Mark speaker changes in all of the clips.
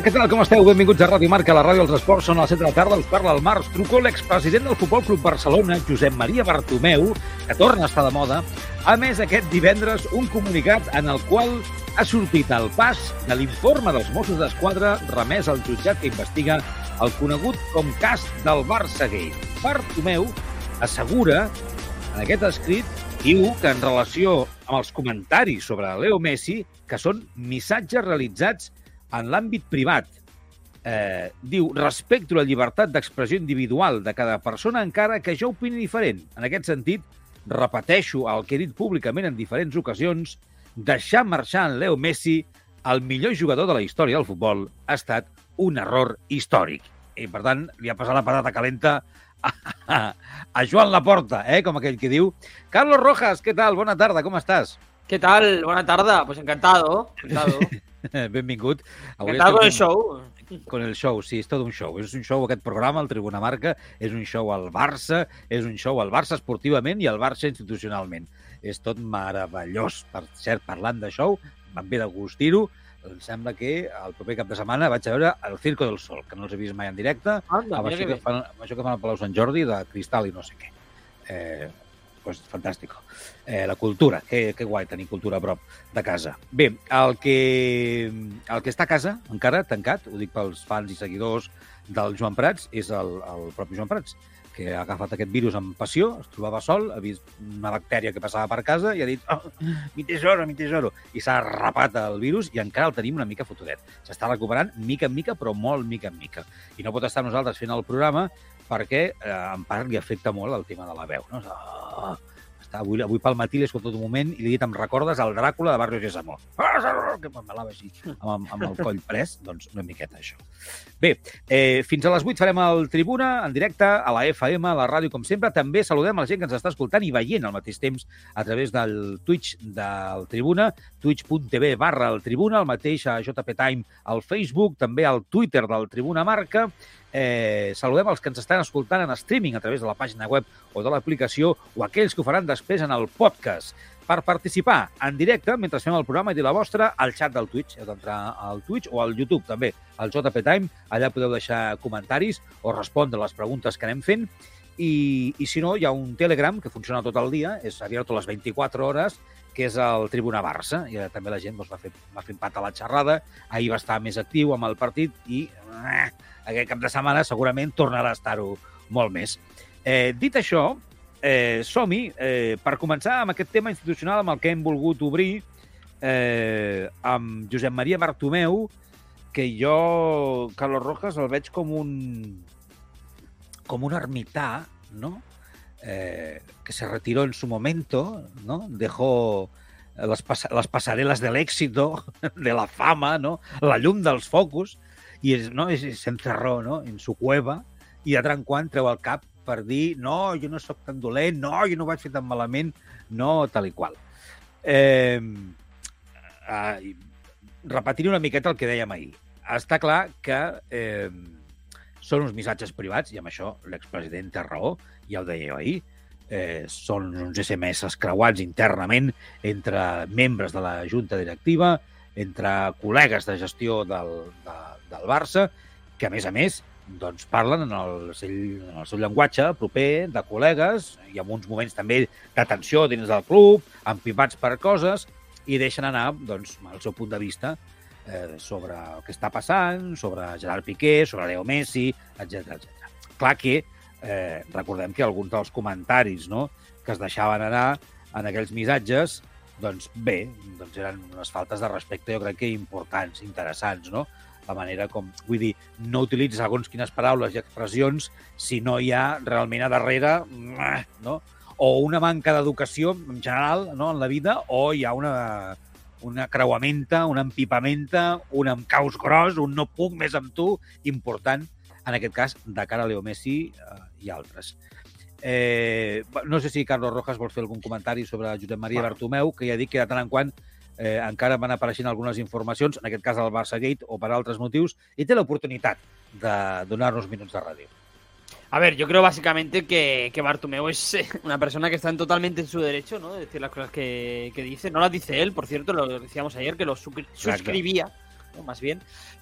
Speaker 1: Què tal, com esteu? Benvinguts a Ràdio Marca, la ràdio dels esports. Són a les 7 de la tarda, us parla el Març. Truco l'expresident del Futbol Club Barcelona, Josep Maria Bartomeu, que torna a estar de moda, a més aquest divendres un comunicat en el qual ha sortit el pas de l'informe dels Mossos d'Esquadra remès al jutjat que investiga el conegut com cas del Barça Gate. Bartomeu assegura, en aquest escrit, diu que en relació amb els comentaris sobre Leo Messi, que són missatges realitzats en l'àmbit privat, eh, diu, respecto la llibertat d'expressió individual de cada persona encara que jo opini diferent. En aquest sentit, repeteixo el que he dit públicament en diferents ocasions, deixar marxar en Leo Messi, el millor jugador de la història del futbol, ha estat un error històric. I, per tant, li ha passat la patata calenta a, a Joan Laporta, eh, com aquell que diu. Carlos Rojas, què tal? Bona tarda, com estàs?
Speaker 2: ¿Qué tal? Buena tarde. Pues encantado. encantado.
Speaker 1: Benvingut.
Speaker 2: Avui encantado con el show.
Speaker 1: Con el show, sí, és tot un show. És un show aquest programa, el Tribuna Marca, és un show al Barça, és un show al Barça esportivament i al Barça institucionalment. És tot meravellós. Per cert, parlant de show, em ve de gust dir-ho, em sembla que el proper cap de setmana vaig a veure el Circo del Sol, que no els he vist mai en directe,
Speaker 2: Anda,
Speaker 1: amb, això que, fan, amb això que fan al Palau Sant Jordi, de cristal i no sé què. Eh, pues, fantàstic. Eh, la cultura, que, que guai tenir cultura a prop de casa. Bé, el que, el que està a casa, encara tancat, ho dic pels fans i seguidors del Joan Prats, és el, el propi Joan Prats, que ha agafat aquest virus amb passió, es trobava sol, ha vist una bactèria que passava per casa i ha dit oh, mi tesoro, mi tesoro, i s'ha rapat el virus i encara el tenim una mica fotudet. S'està recuperant mica en mica, però molt mica en mica. I no pot estar nosaltres fent el programa perquè eh, en part li afecta molt el tema de la veu. No? Oh, està, avui, avui pel matí l'he escoltat un moment i li he dit, em recordes el Dràcula de Barrio Sésamo? Que m'embalava així, amb, amb el coll pres. Doncs una miqueta, això. Bé, eh, fins a les 8 farem el Tribuna en directe a la FM, a la ràdio, com sempre. També saludem a la gent que ens està escoltant i veient al mateix temps a través del Twitch del Tribuna, twitch.tv barra el Tribuna, el mateix a JP Time al Facebook, també al Twitter del Tribuna Marca, Eh, saludem els que ens estan escoltant en streaming a través de la pàgina web o de l'aplicació o aquells que ho faran després en el podcast. Per participar en directe, mentre fem el programa i dir la vostra, al xat del Twitch. Heu d'entrar al Twitch o al YouTube també, al JP Time. Allà podeu deixar comentaris o respondre les preguntes que anem fent. I, i si no, hi ha un Telegram que funciona tot el dia, és abierto les 24 hores, que és el Tribuna Barça. I també la gent doncs, va, fer, va fer empat a la xerrada. Ahir va estar més actiu amb el partit i eh, aquest cap de setmana segurament tornarà a estar-ho molt més. Eh, dit això, eh, som-hi eh, per començar amb aquest tema institucional amb el que hem volgut obrir eh, amb Josep Maria Bartomeu, que jo, Carlos Rojas, el veig com un com un ermità, ¿no? Eh, que se retiró en su momento, ¿no? Dejó les, pas les passareles de l'èxito, de la fama, no? la llum dels focus, i es, no, s'encerró no? en su cueva i de tant quan treu el cap per dir no, jo no sóc tan dolent, no, jo no ho vaig fer tan malament, no, tal i qual. Eh, eh, repetiré una miqueta el que dèiem ahir. Està clar que eh, són uns missatges privats, i amb això l'expresident té raó, ja ho deia ahir, eh, són uns SMS creuats internament entre membres de la junta directiva, entre col·legues de gestió del, de, del Barça, que a més a més doncs parlen en el, seu, en el seu llenguatge proper de col·legues i en uns moments també de dins del club, empipats per coses, i deixen anar doncs, el seu punt de vista eh, sobre el que està passant, sobre Gerard Piqué, sobre Leo Messi, etc etc. Clar que eh, recordem que alguns dels comentaris no, que es deixaven anar en aquells missatges, doncs bé, doncs eren unes faltes de respecte, jo crec que importants, interessants, no? la manera com... Vull dir, no utilitzes segons quines paraules i expressions si no hi ha realment a darrere no? o una manca d'educació en general no? en la vida o hi ha una, una creuamenta, una empipamenta, un caos gros, un no puc més amb tu, important en aquest cas de cara a Leo Messi eh, i altres. Eh, no sé si Carlos Rojas vol fer algun comentari sobre Josep Maria
Speaker 3: Bueno.
Speaker 1: Bartomeu, que ja dic que de tant en quant eh, encara van apareixent algunes informacions, en aquest cas al Barça Gate o per altres motius, i té l'oportunitat de donar-nos minuts de ràdio.
Speaker 2: A ver, yo creo básicamente que, que Bartomeu es eh, una persona que está en- totalmente en su derecho, ¿no? De decir las cosas que, que dice. No las dice él, por cierto, lo decíamos ayer, que lo suscri- suscribía, ¿no? más bien.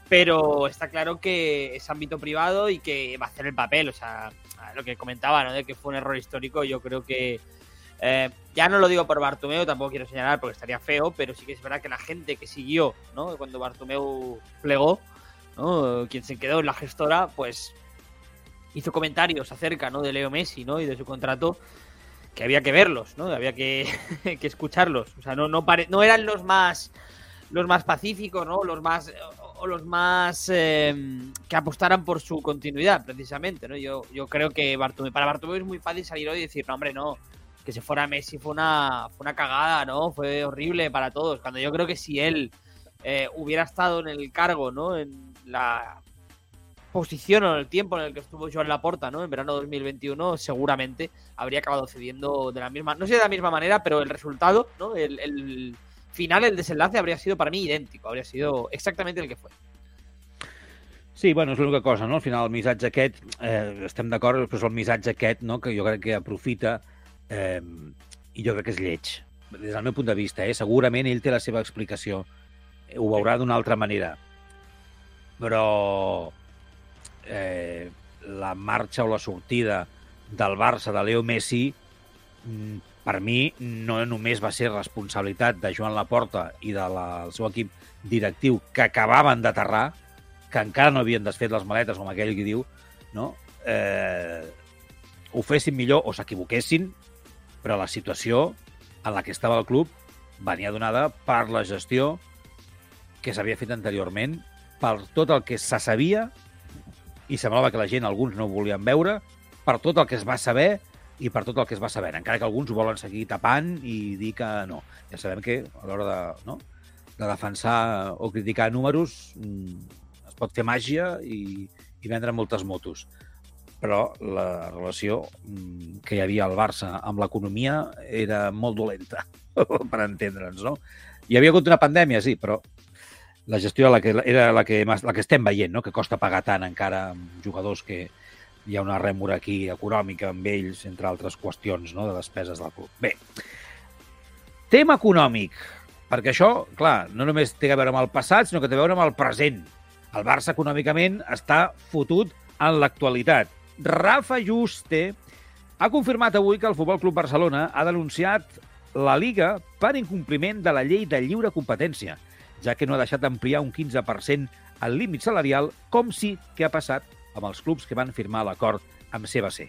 Speaker 2: Pero está claro que es ámbito privado y que va a hacer el papel. O sea, lo que comentaba, ¿no? De que fue un error histórico, yo creo que. eh, ya no lo digo por Bartomeu, tampoco quiero señalar porque estaría feo, pero sí que es verdad que la gente que siguió, ¿no? Cuando Bartomeu plegó, ¿no? Quien se quedó en la gestora, pues hizo comentarios acerca ¿no? de Leo Messi ¿no? y de su contrato que había que verlos, ¿no? Había que, que escucharlos. O sea, no, no, pare- no eran los más los más pacíficos, ¿no? Los más o los más eh, que apostaran por su continuidad, precisamente, ¿no? Yo, yo creo que Bartomeu, para Bartomeu es muy fácil salir hoy y decir, no, hombre, no, que se fuera Messi fue una, fue una cagada, ¿no? Fue horrible para todos. Cuando yo creo que si él eh, hubiera estado en el cargo, ¿no? En la posición o en el tiempo en el que estuvo Joan Laporta, ¿no? En verano 2021, seguramente habría acabado cediendo de la misma, no sé de la misma manera, pero el resultado, ¿no? El, el final, el desenlace habría sido para mí idéntico, habría sido exactamente el que fue.
Speaker 1: Sí, bueno, és l'única cosa, no? Al final, el missatge aquest, eh, estem d'acord, però és el missatge aquest, no?, que jo crec que aprofita eh, i jo crec que és lleig. Des del meu punt de vista, eh? segurament ell té la seva explicació. Ho veurà d'una altra manera. Però eh, la marxa o la sortida del Barça de Leo Messi mm, per mi no només va ser responsabilitat de Joan Laporta i del de la, seu equip directiu que acabaven d'aterrar, que encara no havien desfet les maletes, com aquell que diu, no? eh, ho fessin millor o s'equivoquessin, però la situació en la que estava el club venia donada per la gestió que s'havia fet anteriorment, per tot el que se sabia i semblava que la gent, alguns no ho volien veure, per tot el que es va saber i per tot el que es va saber, encara que alguns ho volen seguir tapant i dir que no. Ja sabem que a l'hora de, no, de defensar o criticar números mm, es pot fer màgia i, i vendre moltes motos. Però la relació mm, que hi havia al Barça amb l'economia era molt dolenta, per entendre'ns, no? Hi havia hagut una pandèmia, sí, però la gestió la que, era la que, la que estem veient, no? que costa pagar tant encara amb jugadors que hi ha una rèmora aquí econòmica amb ells, entre altres qüestions no? de despeses del club. Bé, tema econòmic, perquè això, clar, no només té a veure amb el passat, sinó que té a veure amb el present. El Barça econòmicament està fotut en l'actualitat. Rafa Juste ha confirmat avui que el Futbol Club Barcelona ha denunciat la Liga per incompliment de la llei de lliure competència, ja que no ha deixat ampliar un 15% el límit salarial, com sí que ha passat amb els clubs que van firmar l'acord amb CBC.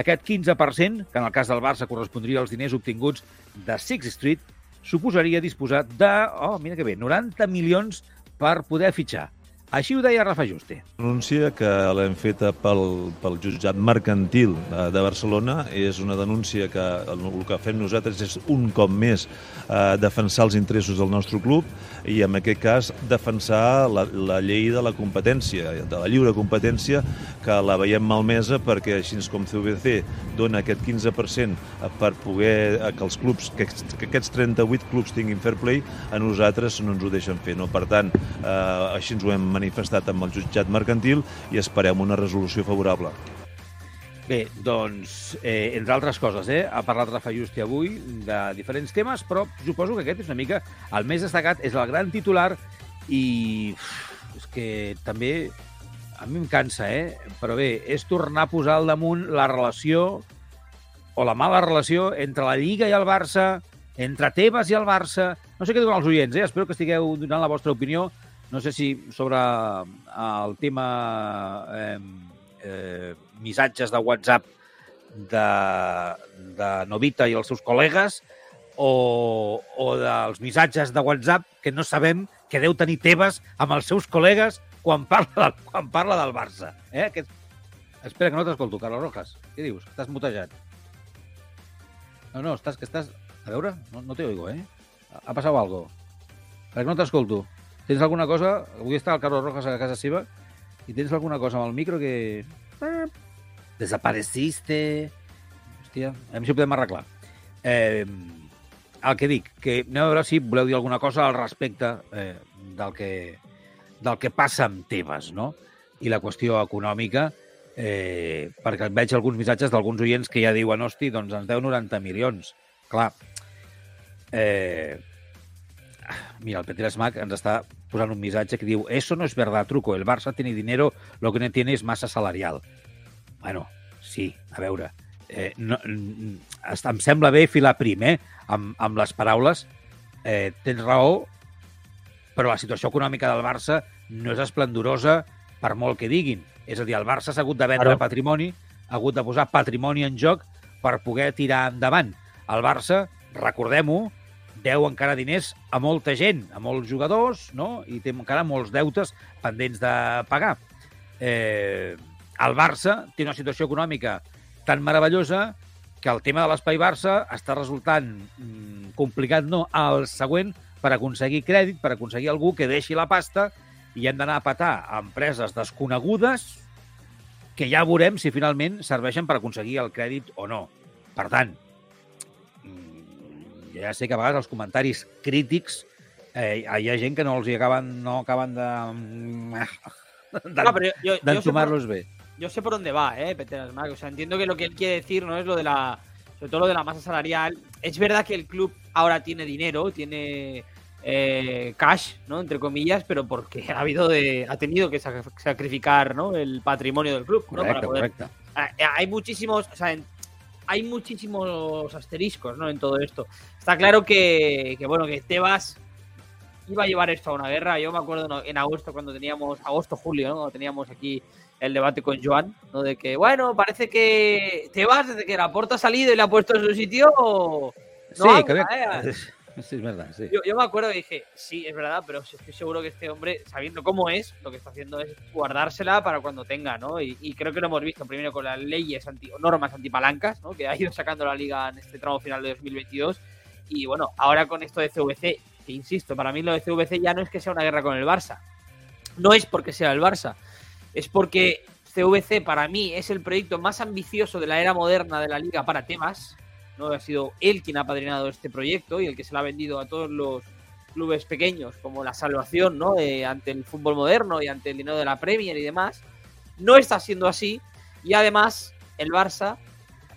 Speaker 1: Aquest 15%, que en el cas del Barça correspondria als diners obtinguts de Six Street, suposaria disposar de, oh, mira que bé, 90 milions per poder fitxar. Així ho deia Rafa Juste.
Speaker 3: denúncia que l'hem feta pel, pel jutjat mercantil de, de Barcelona. És una denúncia que el, el que fem nosaltres és un cop més eh, defensar els interessos del nostre club i en aquest cas defensar la, la llei de la competència, de la lliure competència, que la veiem malmesa perquè així com CVC dona aquest 15% per poder eh, que els clubs, que, que aquests 38 clubs tinguin fair play, a nosaltres no ens ho deixen fer. No? Per tant, eh, així ens ho hem manifestat amb el jutjat mercantil i esperem una resolució favorable.
Speaker 1: Bé, doncs, eh, entre altres coses, eh, ha parlat Rafa Justi avui de diferents temes, però suposo que aquest és una mica el més destacat, és el gran titular i uf, és que també a mi em cansa, eh? Però bé, és tornar a posar al damunt la relació o la mala relació entre la Lliga i el Barça, entre Tebas i el Barça... No sé què diuen els oients, eh? Espero que estigueu donant la vostra opinió. No sé si sobre el tema eh, eh, missatges de WhatsApp de, de Novita i els seus col·legues o, o dels missatges de WhatsApp que no sabem que deu tenir Tebas amb els seus col·legues quan parla, quan parla del Barça. Eh? Aquest... Espera, que no t'escolto, Carlos Rojas. Què dius? Estàs mutejat. No, no, estàs, que estàs... A veure, no, no te oigo, eh? Ha passat algo. Per què no t'escolto? Tens alguna cosa? Avui està el Carlos Rojas a casa seva I tens alguna cosa amb el micro que... Eh, desapareciste... Hòstia, a veure si ho podem arreglar. Eh, el que dic, que anem a veure si voleu dir alguna cosa al respecte eh, del, que, del que passa amb Tebas, no? I la qüestió econòmica, eh, perquè veig alguns missatges d'alguns oients que ja diuen, hosti, doncs ens deu 90 milions. Clar, eh, mira, el Peter Smack ens està posant un missatge que diu «Eso no es verdad, truco. El Barça tiene dinero, lo que no tiene es massa salarial». Bueno, sí, a veure, eh, no, em sembla bé filar prim, eh, amb, amb les paraules. Eh, tens raó, però la situació econòmica del Barça no és esplendorosa per molt que diguin. És a dir, el Barça s'ha hagut de vendre claro. patrimoni, ha hagut de posar patrimoni en joc per poder tirar endavant. El Barça, recordem-ho, deu encara diners a molta gent, a molts jugadors, no? i té encara molts deutes pendents de pagar. Eh, el Barça té una situació econòmica tan meravellosa que el tema de l'Espai Barça està resultant mm, complicat, no, al següent, per aconseguir crèdit, per aconseguir algú que deixi la pasta i hem d'anar a patar a empreses desconegudes que ja veurem si finalment serveixen per aconseguir el crèdit o no. Per tant, mm, ja sé que a vegades els comentaris crítics eh, hi ha gent que no els hi acaben, no acaben de... d'entomar-los bé
Speaker 2: yo sé por dónde va, ¿eh? Peter Smack. O sea, entiendo que lo que él quiere decir no es lo de la. Sobre todo lo de la masa salarial. Es verdad que el club ahora tiene dinero, tiene eh, cash, ¿no? Entre comillas, pero porque ha habido de. ha tenido que sacrificar, ¿no? El patrimonio del club, ¿no?
Speaker 1: Correcto, Para poder... correcto.
Speaker 2: Hay muchísimos. O sea, hay muchísimos asteriscos, ¿no? En todo esto. Está claro que, que, bueno, que Tebas iba a llevar esto a una guerra. Yo me acuerdo en agosto, cuando teníamos, agosto, julio, ¿no? Cuando teníamos aquí el debate con Joan, ¿no? De que, bueno, parece que te vas desde que la puerta ha salido y la ha puesto en su sitio.
Speaker 1: sí, ¿eh?
Speaker 2: Yo, me acuerdo y dije, sí, es verdad, pero estoy seguro que este hombre, sabiendo cómo es, lo que está haciendo es guardársela para cuando tenga, ¿no? Y, creo que lo hemos visto primero con las leyes, anti, normas antipalancas, ¿no? Que ha ido sacando la liga en este tramo final de 2022. Y bueno, ahora con esto de CVC, que insisto, para mí lo de CVC ya no es que sea una guerra con el Barça. No es porque sea el Barça, es porque CVC para mí es el proyecto más ambicioso de la era moderna de la liga para temas. ¿No? Ha sido él quien ha padrinado este proyecto y el que se lo ha vendido a todos los clubes pequeños como la salvación ¿no? ante el fútbol moderno y ante el dinero de la Premier y demás. No está siendo así y además el Barça,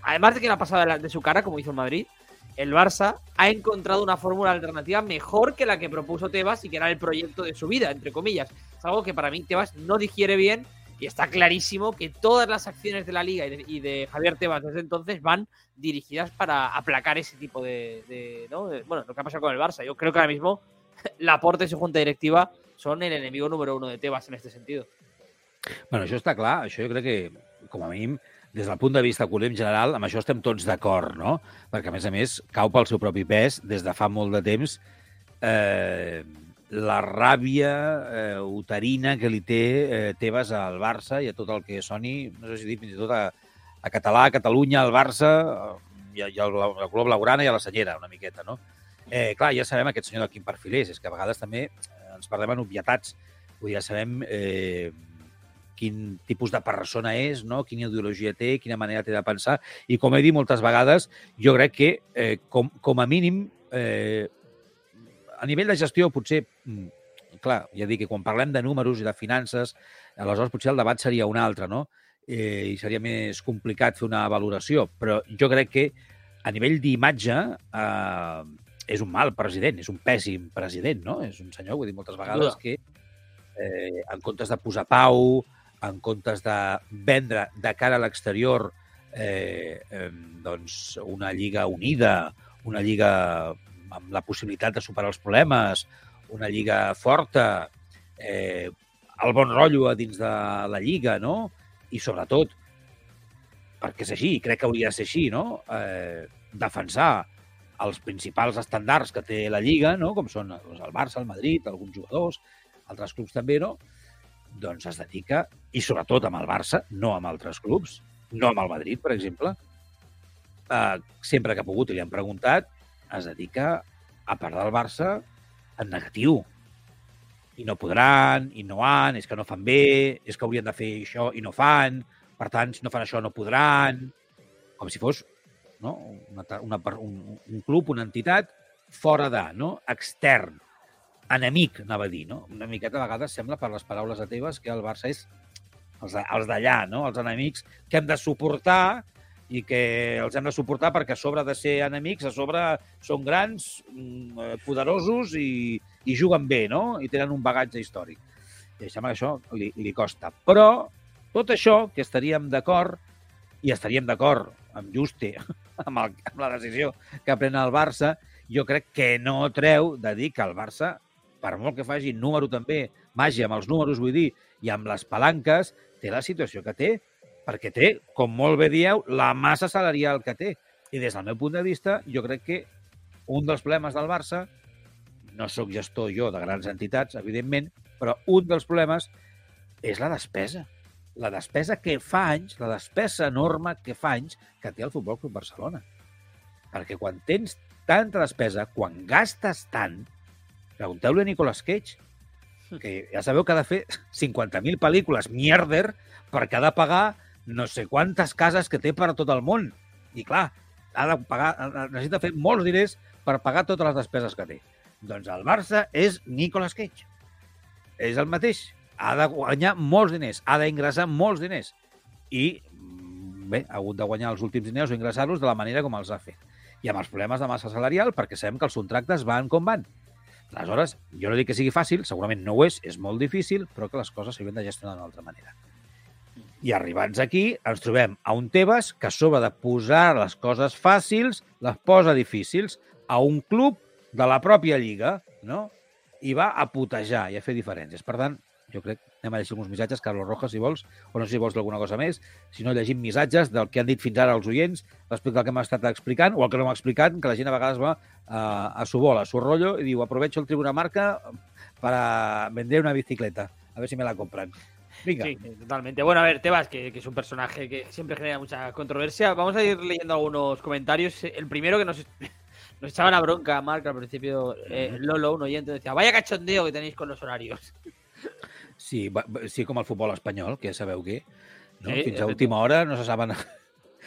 Speaker 2: además de que le ha pasado de su cara como hizo el Madrid, el Barça ha encontrado una fórmula alternativa mejor que la que propuso Tebas y que era el proyecto de su vida, entre comillas. Es algo que para mí Tebas no digiere bien y está clarísimo que todas las acciones de la liga y de, Javier Tebas desde entonces van dirigidas para aplacar ese tipo de, Bueno, lo que ha pasado con el Barça. Yo creo que ahora mismo Laporte y su junta directiva son el enemigo número uno de Tebas en este sentido.
Speaker 1: Bueno, això està clar. Això jo crec que, com a mínim, des del punt de vista culem general, amb això estem tots d'acord, no? Perquè, a més a més, cau pel seu propi pes des de fa molt de temps eh, la ràbia eh, uterina que li té eh, Tebas al Barça i a tot el que soni, no sé si dir fins i tot a, a català, a Catalunya, al Barça i, i al, al color blaugrana i a la senyera, una miqueta, no? Eh, clar, ja sabem aquest senyor de quin perfil és, és que a vegades també ens parlem en obvietats, vull dir, ja sabem eh, quin tipus de persona és, no? quina ideologia té, quina manera té de pensar. I com he dit moltes vegades, jo crec que, eh, com, com a mínim, eh, a nivell de gestió, potser, mm, clar, ja dic que quan parlem de números i de finances, aleshores potser el debat seria un altre, no? Eh, I seria més complicat fer una valoració. Però jo crec que a nivell d'imatge eh, és un mal president, és un pèssim president, no? És un senyor, ho he dit moltes vegades, que eh, en comptes de posar pau, en comptes de vendre de cara a l'exterior eh, eh, doncs una lliga unida, una lliga amb la possibilitat de superar els problemes, una lliga forta, eh, el bon rotllo a dins de la lliga, no? I sobretot, perquè és així, crec que hauria de ser així, no? Eh, defensar els principals estàndards que té la Lliga, no? com són doncs, el Barça, el Madrid, alguns jugadors, altres clubs també, no? doncs es dedica, i sobretot amb el Barça, no amb altres clubs, no amb el Madrid, per exemple, eh, sempre que ha pogut i li han preguntat, es dedica a parlar del Barça en negatiu. i no podran, i no han, és que no fan bé, és que haurien de fer això i no fan, per tant, si no fan això no podran, com si fos no? una, una, un, un club, una entitat fora de, no? extern, enemic, anava a dir, no? Una miqueta a vegades sembla, per les paraules de teves, que el Barça és els, els d'allà, no? els enemics que hem de suportar i que els hem de suportar perquè a sobre de ser enemics, a sobre són grans, mm, eh, poderosos i, i juguen bé, no? I tenen un bagatge històric. I sembla que això li, li costa. Però tot això, que estaríem d'acord, i estaríem d'acord amb Juste, amb, el, amb la decisió que pren el Barça, jo crec que no treu de dir que el Barça, per molt que faci número també, màgia amb els números, vull dir, i amb les palanques, té la situació que té, perquè té, com molt bé dieu, la massa salarial que té. I des del meu punt de vista, jo crec que un dels problemes del Barça, no sóc gestor jo de grans entitats, evidentment, però un dels problemes és la despesa. La despesa que fa anys, la despesa enorme que fa anys que té el Futbol Club Barcelona. Perquè quan tens tanta despesa, quan gastes tant, pregunteu-li a Nicolas Cage, que ja sabeu que ha de fer 50.000 pel·lícules mierder perquè ha de pagar no sé quantes cases que té per a tot el món. I clar, ha de pagar, necessita fer molts diners per pagar totes les despeses que té. Doncs el Barça és Nicolas Cage. És el mateix. Ha de guanyar molts diners, ha d'ingressar molts diners. I, mm, bé, ha hagut de guanyar els últims diners o ingressar-los de la manera com els ha fet. I amb els problemes de massa salarial, perquè sabem que els contractes van com van. Aleshores, jo no dic que sigui fàcil, segurament no ho és, és molt difícil, però que les coses s'havien de gestionar d'una altra manera. I arribats aquí, ens trobem a un Tebas que a sobre de posar les coses fàcils, les posa difícils a un club de la pròpia lliga, no? I va a putejar i a fer diferències. Per tant, jo crec, anem a llegir alguns missatges, Carlos Rojas, si vols, o no sé si vols alguna cosa més, si no llegim missatges del que han dit fins ara els oients respecte al que hem estat explicant, o el que no hem explicat, que la gent a vegades va a, a su bola, a su rollo, i diu, aprovecho el Tribuna Marca para vender una bicicleta, a ver si me la compran. Venga.
Speaker 2: Sí, totalmente. Bueno, a ver, Tebas, que, que, es un personaje que siempre genera mucha controversia. Vamos a ir leyendo algunos comentarios. El primero que nos, nos echaba la bronca, Marc, al principio, eh, Lolo, un oyente, decía, vaya cachondeo que tenéis con los horarios.
Speaker 1: Sí, sí, com el futbol espanyol, que ja sabeu què. No? Sí, Fins a última hora no se saben...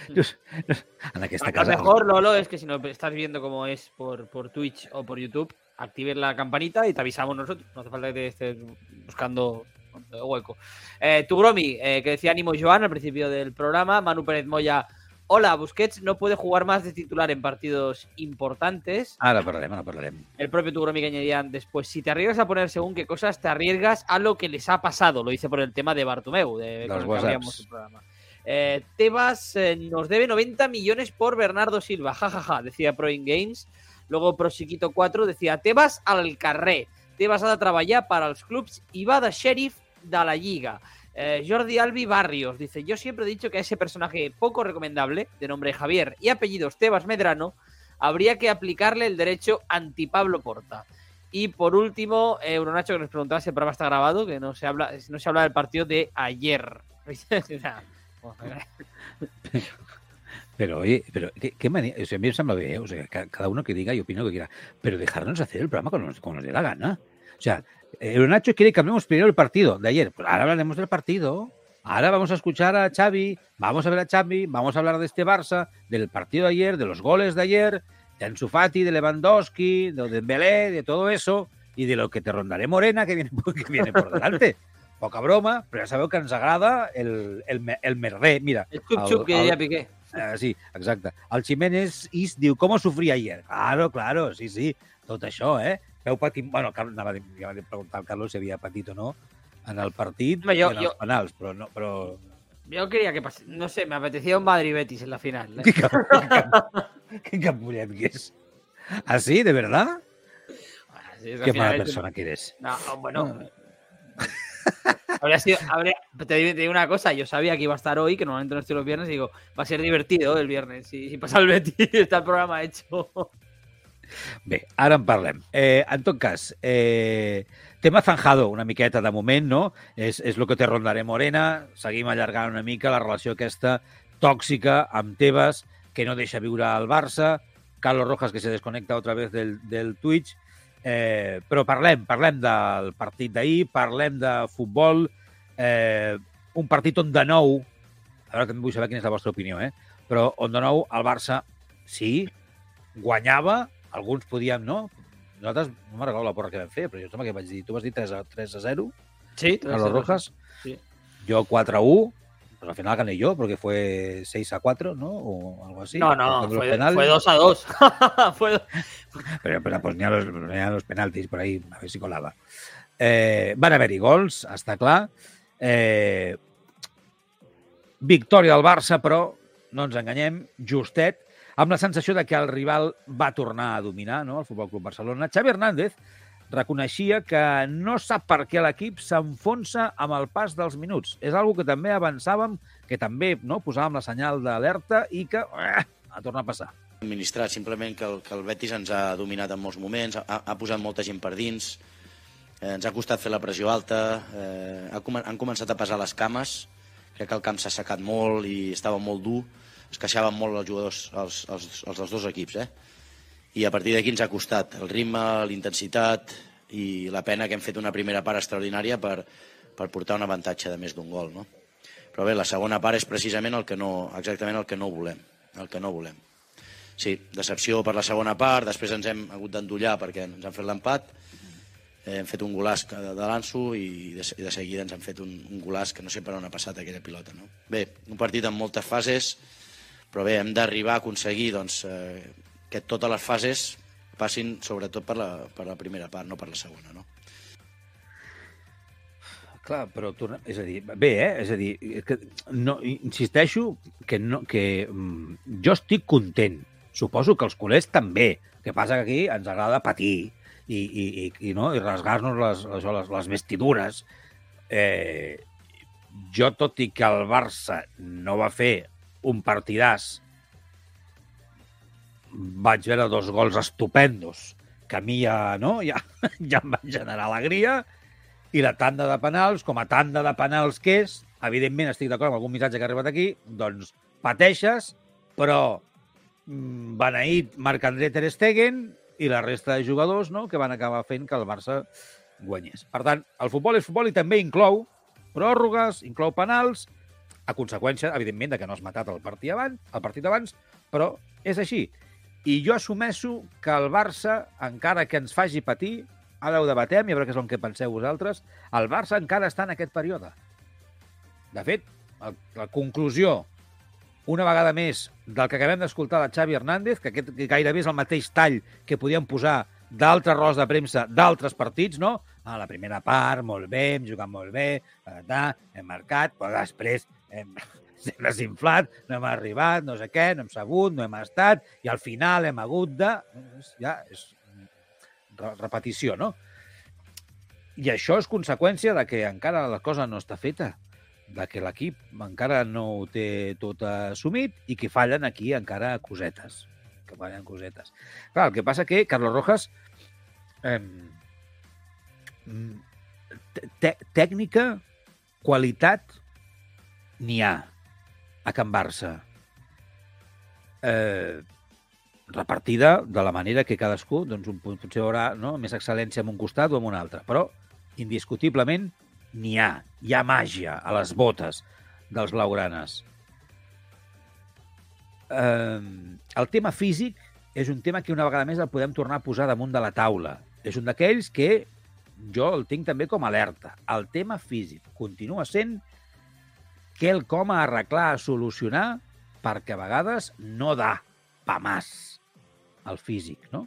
Speaker 1: en aquesta casa...
Speaker 2: Lo mejor, Lolo, es que si no estás viendo cómo es por, por Twitch o por YouTube, actives la campanita y te avisamos nosotros. No hace falta que te estés buscando hueco. Eh, Tugromi, eh, que decía Ánimo Joan al principio del programa. Manu Pérez Moya, hola, Busquets no puede jugar más de titular en partidos importantes.
Speaker 1: Ahora hablaremos, ahora hablaremos.
Speaker 2: El propio Tugromi que añadían después, si te arriesgas a poner según qué cosas, te arriesgas a lo que les ha pasado. Lo hice por el tema de Bartumeu, de
Speaker 1: Los
Speaker 2: con el que el programa. Eh, Tebas eh, nos debe 90 millones por Bernardo Silva, jajaja, ja, ja, decía Pro In Games. Luego Prosiquito 4 decía Tebas al carrer. Tebas ha de treballar para els clubs i va de sheriff de la Liga. Eh, Jordi Albi Barrios dice: Yo siempre he dicho que a ese personaje poco recomendable, de nombre Javier y apellidos Tebas Medrano, habría que aplicarle el derecho anti-Pablo Porta. Y por último, eh, Euronacho que nos preguntaba si el programa está grabado, que no se habla, no se habla del partido de ayer.
Speaker 1: Pero oye, pero qué, qué manía, o sea, cada uno que diga y opine lo que quiera, pero dejarnos hacer el programa cuando nos, cuando nos dé la gana. O sea, el Nacho quiere que hablemos primero del partido de ayer. Pues ahora hablaremos del partido. Ahora vamos a escuchar a Xavi, vamos a ver a Xavi, vamos a hablar de este Barça, del partido de ayer, de los goles de ayer, de Ansu Fati, de Lewandowski, de Dembélé, de todo eso y de lo que te rondaré Morena que viene, que viene por delante. Poca broma, però ja sabeu que ens agrada el, el, el merder. Mira,
Speaker 2: el xup-xup que deia Piqué.
Speaker 1: Uh, sí, exacte. El Jiménez Is diu, com ho sofria ayer? Claro, claro, sí, sí, tot això, eh? Veu patir... Bueno, anava a, ja a preguntar al Carlos si havia patit o no en el partit
Speaker 2: Home, jo,
Speaker 1: i en els
Speaker 2: jo...
Speaker 1: penals, però no, però...
Speaker 2: Yo quería que pase, no sé, me apetecía un Madrid-Betis en la final. ¿eh?
Speaker 1: ¿Qué, cap, qué, cap, qué capullet que es? ¿Así? ¿De verdad?
Speaker 2: Es
Speaker 1: Qué mala persona que eres.
Speaker 2: No, bueno. habría sido, habría, te digo te digo una cosa, yo sabía que iba a estar hoy, que normalmente no estoy los viernes, y digo, va a ser divertido el viernes. Si, si pasa el Betis, está el programa hecho.
Speaker 1: Bé, ara en parlem. Eh, en tot cas, eh, tema zanjado una miqueta de moment, no? És, és el que té Rondaré Morena. Seguim allargant una mica la relació aquesta tòxica amb Tebas, que no deixa viure al Barça. Carlos Rojas, que se desconecta otra vez del, del Twitch. Eh, però parlem, parlem del partit d'ahir, parlem de futbol, eh, un partit on de nou, a veure que vull saber quina és la vostra opinió, eh? però on de nou el Barça, sí, guanyava, alguns podíem, no? Nosaltres, no me'n recordo la porra que vam fer, però jo sembla que vaig dir, tu vas dir 3 a, 3 a 0,
Speaker 2: Sí,
Speaker 1: Carlos Rojas,
Speaker 2: Sí.
Speaker 1: yo 4 a 1, pues al final gané yo, porque fue 6 a 4, ¿no? O algo así.
Speaker 2: no, no,
Speaker 1: los
Speaker 2: fue, fue 2 a 2. fue
Speaker 1: Pero, pero pues ni a los, ni a los penaltis por ahí, a ver si colava. Eh, van haver-hi gols, està clar. Eh, victòria del Barça, però, no ens enganyem, justet, amb la sensació de que el rival va tornar a dominar no? el Futbol Club Barcelona. Xavi Hernández reconeixia que no sap per què l'equip s'enfonsa amb el pas dels minuts. És algo que també avançàvem, que també no, posàvem la senyal d'alerta i que eh, ha tornat a passar.
Speaker 4: administrat, simplement que el, que el Betis ens ha dominat en molts moments, ha, ha posat molta gent per dins, eh, ens ha costat fer la pressió alta, eh, ha, han començat a pesar les cames, crec que el camp s'ha secat molt i estava molt dur, es queixaven molt els jugadors, els, els, els dels dos equips, eh? i a partir d'aquí ens ha costat el ritme, l'intensitat i la pena que hem fet una primera part extraordinària per, per portar un avantatge de més d'un gol. No? Però bé, la segona part és precisament el que no, exactament el que no volem. El que no volem. Sí, decepció per la segona part, després ens hem hagut d'endollar perquè ens han fet l'empat, eh, hem fet un golàs de, de l'Anso i de, i de seguida ens han fet un, un golàs que no sé per on ha passat aquella pilota. No? Bé, un partit amb moltes fases, però bé, hem d'arribar a aconseguir doncs, eh, que totes les fases passin sobretot per la, per la primera part, no per la segona. No?
Speaker 1: Clar, però torna... És a dir, bé, eh? És a dir, que no, insisteixo que, no, que mm, jo estic content. Suposo que els culers també. Que passa que aquí ens agrada patir i, i, i, i, no? i rasgar-nos les, això, les, les vestidures. Eh, jo, tot i que el Barça no va fer un partidàs, vaig veure dos gols estupendos que a mi ja, no? ja, ja em van generar alegria i la tanda de penals, com a tanda de penals que és, evidentment estic d'acord amb algun missatge que ha arribat aquí, doncs pateixes, però mm, beneït Marc-André Ter Stegen i la resta de jugadors no, que van acabar fent que el Barça guanyés. Per tant, el futbol és futbol i també inclou pròrrogues, inclou penals, a conseqüència, evidentment, de que no has matat el partit abans, el partit abans, però és així. I jo assumeixo que el Barça, encara que ens faci patir, ara ho debatem i a veure què és el que penseu vosaltres, el Barça encara està en aquest període. De fet, el, la conclusió, una vegada més, del que acabem d'escoltar de Xavi Hernández, que aquest que gairebé és el mateix tall que podíem posar d'altres rols de premsa d'altres partits, no? A la primera part, molt bé, hem jugat molt bé, ta, hem marcat, però després hem, hem desinflat, no hem arribat, no sé què, no hem sabut, no hem estat, i al final hem hagut de... Ja, és re- repetició, no? I això és conseqüència de que encara la cosa no està feta, de que l'equip encara no ho té tot assumit i que fallen aquí encara cosetes. Que fallen cosetes. Clar, el que passa que Carlos Rojas eh, tècnica, qualitat, n'hi ha a Can Barça. Eh, repartida de la manera que cadascú doncs, un, potser haurà no, més excel·lència en un costat o en un altre, però indiscutiblement n'hi ha. Hi ha màgia a les botes dels blaugranes. Eh, el tema físic és un tema que una vegada més el podem tornar a posar damunt de la taula. És un d'aquells que jo el tinc també com alerta. El tema físic continua sent quelcom a arreglar, a solucionar, perquè a vegades no da pa más el físic, no?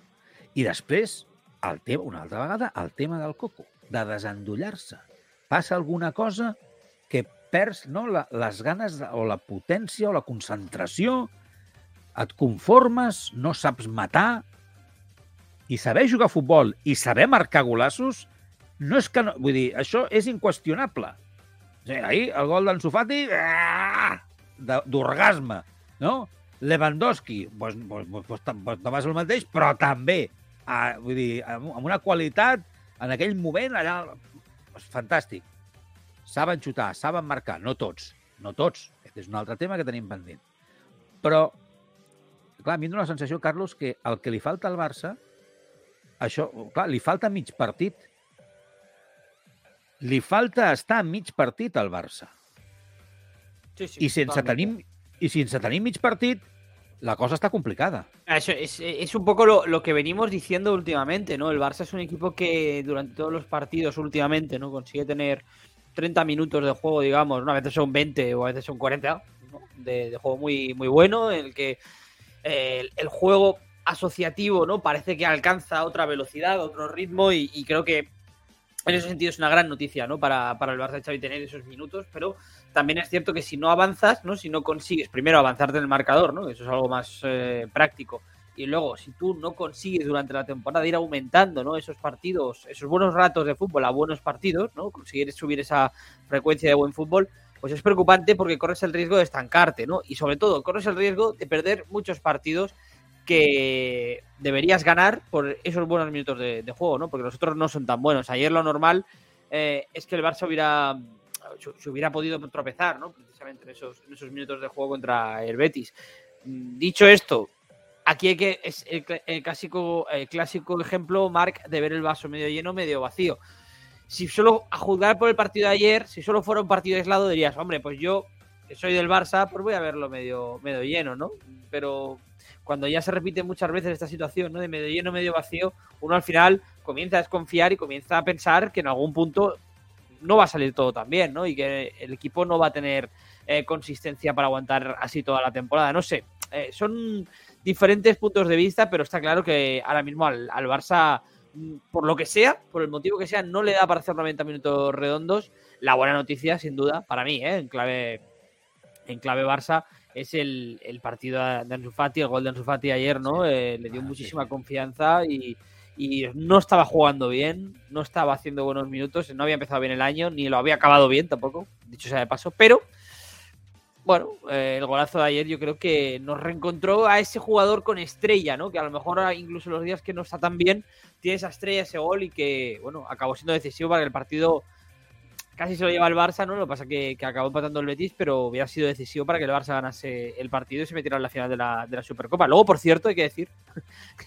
Speaker 1: I després, el tema, una altra vegada, el tema del coco, de desendollar-se. Passa alguna cosa que perds no, la, les ganes o la potència o la concentració, et conformes, no saps matar, i saber jugar a futbol i saber marcar golassos, no és que no... Vull dir, això és inqüestionable. Sigui, ahir el gol d'en Sofati, ah, d'orgasme, no? Lewandowski, doncs, doncs, doncs, doncs no va ser el mateix, però també, ah, vull dir, amb una qualitat, en aquell moment, allà, és fantàstic. Saben xutar, saben marcar, no tots, no tots. Aquest és un altre tema que tenim pendent. Però, clar, a mi em dóna la sensació, Carlos, que el que li falta al Barça això, clar, li falta mig partit. Li falta estar mig partit al Barça.
Speaker 2: Sí, sí,
Speaker 1: I sense,
Speaker 2: totalment.
Speaker 1: tenir, I sense tenir mig partit, la cosa está complicada.
Speaker 2: Eso es, es un poco lo, lo, que venimos diciendo últimamente, ¿no? El Barça es un equipo que durante todos los partidos últimamente, ¿no? Consigue tener 30 minutos de juego, digamos, ¿no? a veces son 20 o a veces son 40, ¿no? de, de, juego muy, muy bueno, en el que eh, el, el, juego asociativo, ¿no? Parece que alcanza otra velocidad, otro ritmo y, y creo que en ese sentido es una gran noticia, ¿no? Para, para el Barça de Xavi tener esos minutos, pero también es cierto que si no avanzas, ¿no? Si no consigues primero avanzarte en el marcador, ¿no? Eso es algo más eh, práctico. Y luego, si tú no consigues durante la temporada ir aumentando, ¿no? Esos partidos, esos buenos ratos de fútbol a buenos partidos, ¿no? Conseguir subir esa frecuencia de buen fútbol, pues es preocupante porque corres el riesgo de estancarte, ¿no? Y sobre todo, corres el riesgo de perder muchos partidos que deberías ganar por esos buenos minutos de, juego, ¿no? Porque los otros no son tan buenos. Ayer lo normal eh, es que el Barça hubiera se hubiera podido tropezar, ¿no? Precisamente en esos, minutos de juego contra el Betis. Dicho esto, aquí hay que es el, clásico, el clásico ejemplo, Marc, de ver el vaso medio lleno, medio vacío. Si solo a juzgar por el partido de ayer, si solo fuera un partido aislado, dirías, hombre, pues yo que soy del Barça, pues voy a verlo medio, medio lleno, ¿no? Pero cuando ya se repite muchas veces esta situación, ¿no? De medio lleno, medio vacío, uno al final comienza a desconfiar y comienza a pensar que en algún punto no va a salir todo tan bien, ¿no? Y que el equipo no va a tener eh, consistencia para aguantar así toda la temporada. No sé, eh, son diferentes puntos de vista, pero está claro que ahora mismo al, al, Barça, por lo que sea, por el motivo que sea, no le da para hacer 90 minutos redondos. La buena noticia, sin duda, para mí, ¿eh? en clave en clave Barça, es el, el partido de Ansu Fati, el gol de Ansu Fati ayer, ¿no? Eh, le dio muchísima confianza y, y no estaba jugando bien, no estaba haciendo buenos minutos, no había empezado bien el año, ni lo había acabado bien tampoco, dicho sea de paso, pero bueno, eh, el golazo de ayer yo creo que nos reencontró a ese jugador con estrella, ¿no? Que a lo mejor incluso los días que no está tan bien, tiene esa estrella, ese gol y que, bueno, acabó siendo decisivo para que el partido casi se lo lleva el Barça, ¿no? Lo que pasa que, que acabó empatando el Betis, pero hubiera sido decisivo para que el Barça ganase el partido y se metiera en la final de la, de la Supercopa. Luego, por cierto, hay que decir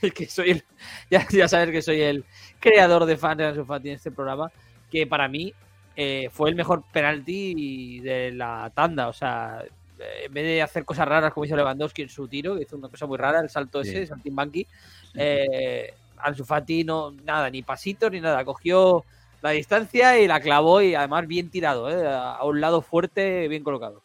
Speaker 2: que soy el, ya, ya, sabes que soy el creador de fans de Ansu Fati en este programa, que para mí eh, fue el mejor penalti de la tanda. O sea, en vez de hacer cosas raras como hizo Lewandowski en su tiro, que hizo una cosa muy rara, el salto sí. ese, Saltimbanqui, eh, Ansu Fati no, nada, ni pasitos ni nada, cogió la distancia y la clavó i además bien tirado, eh? a un lado fuerte, bien colocado.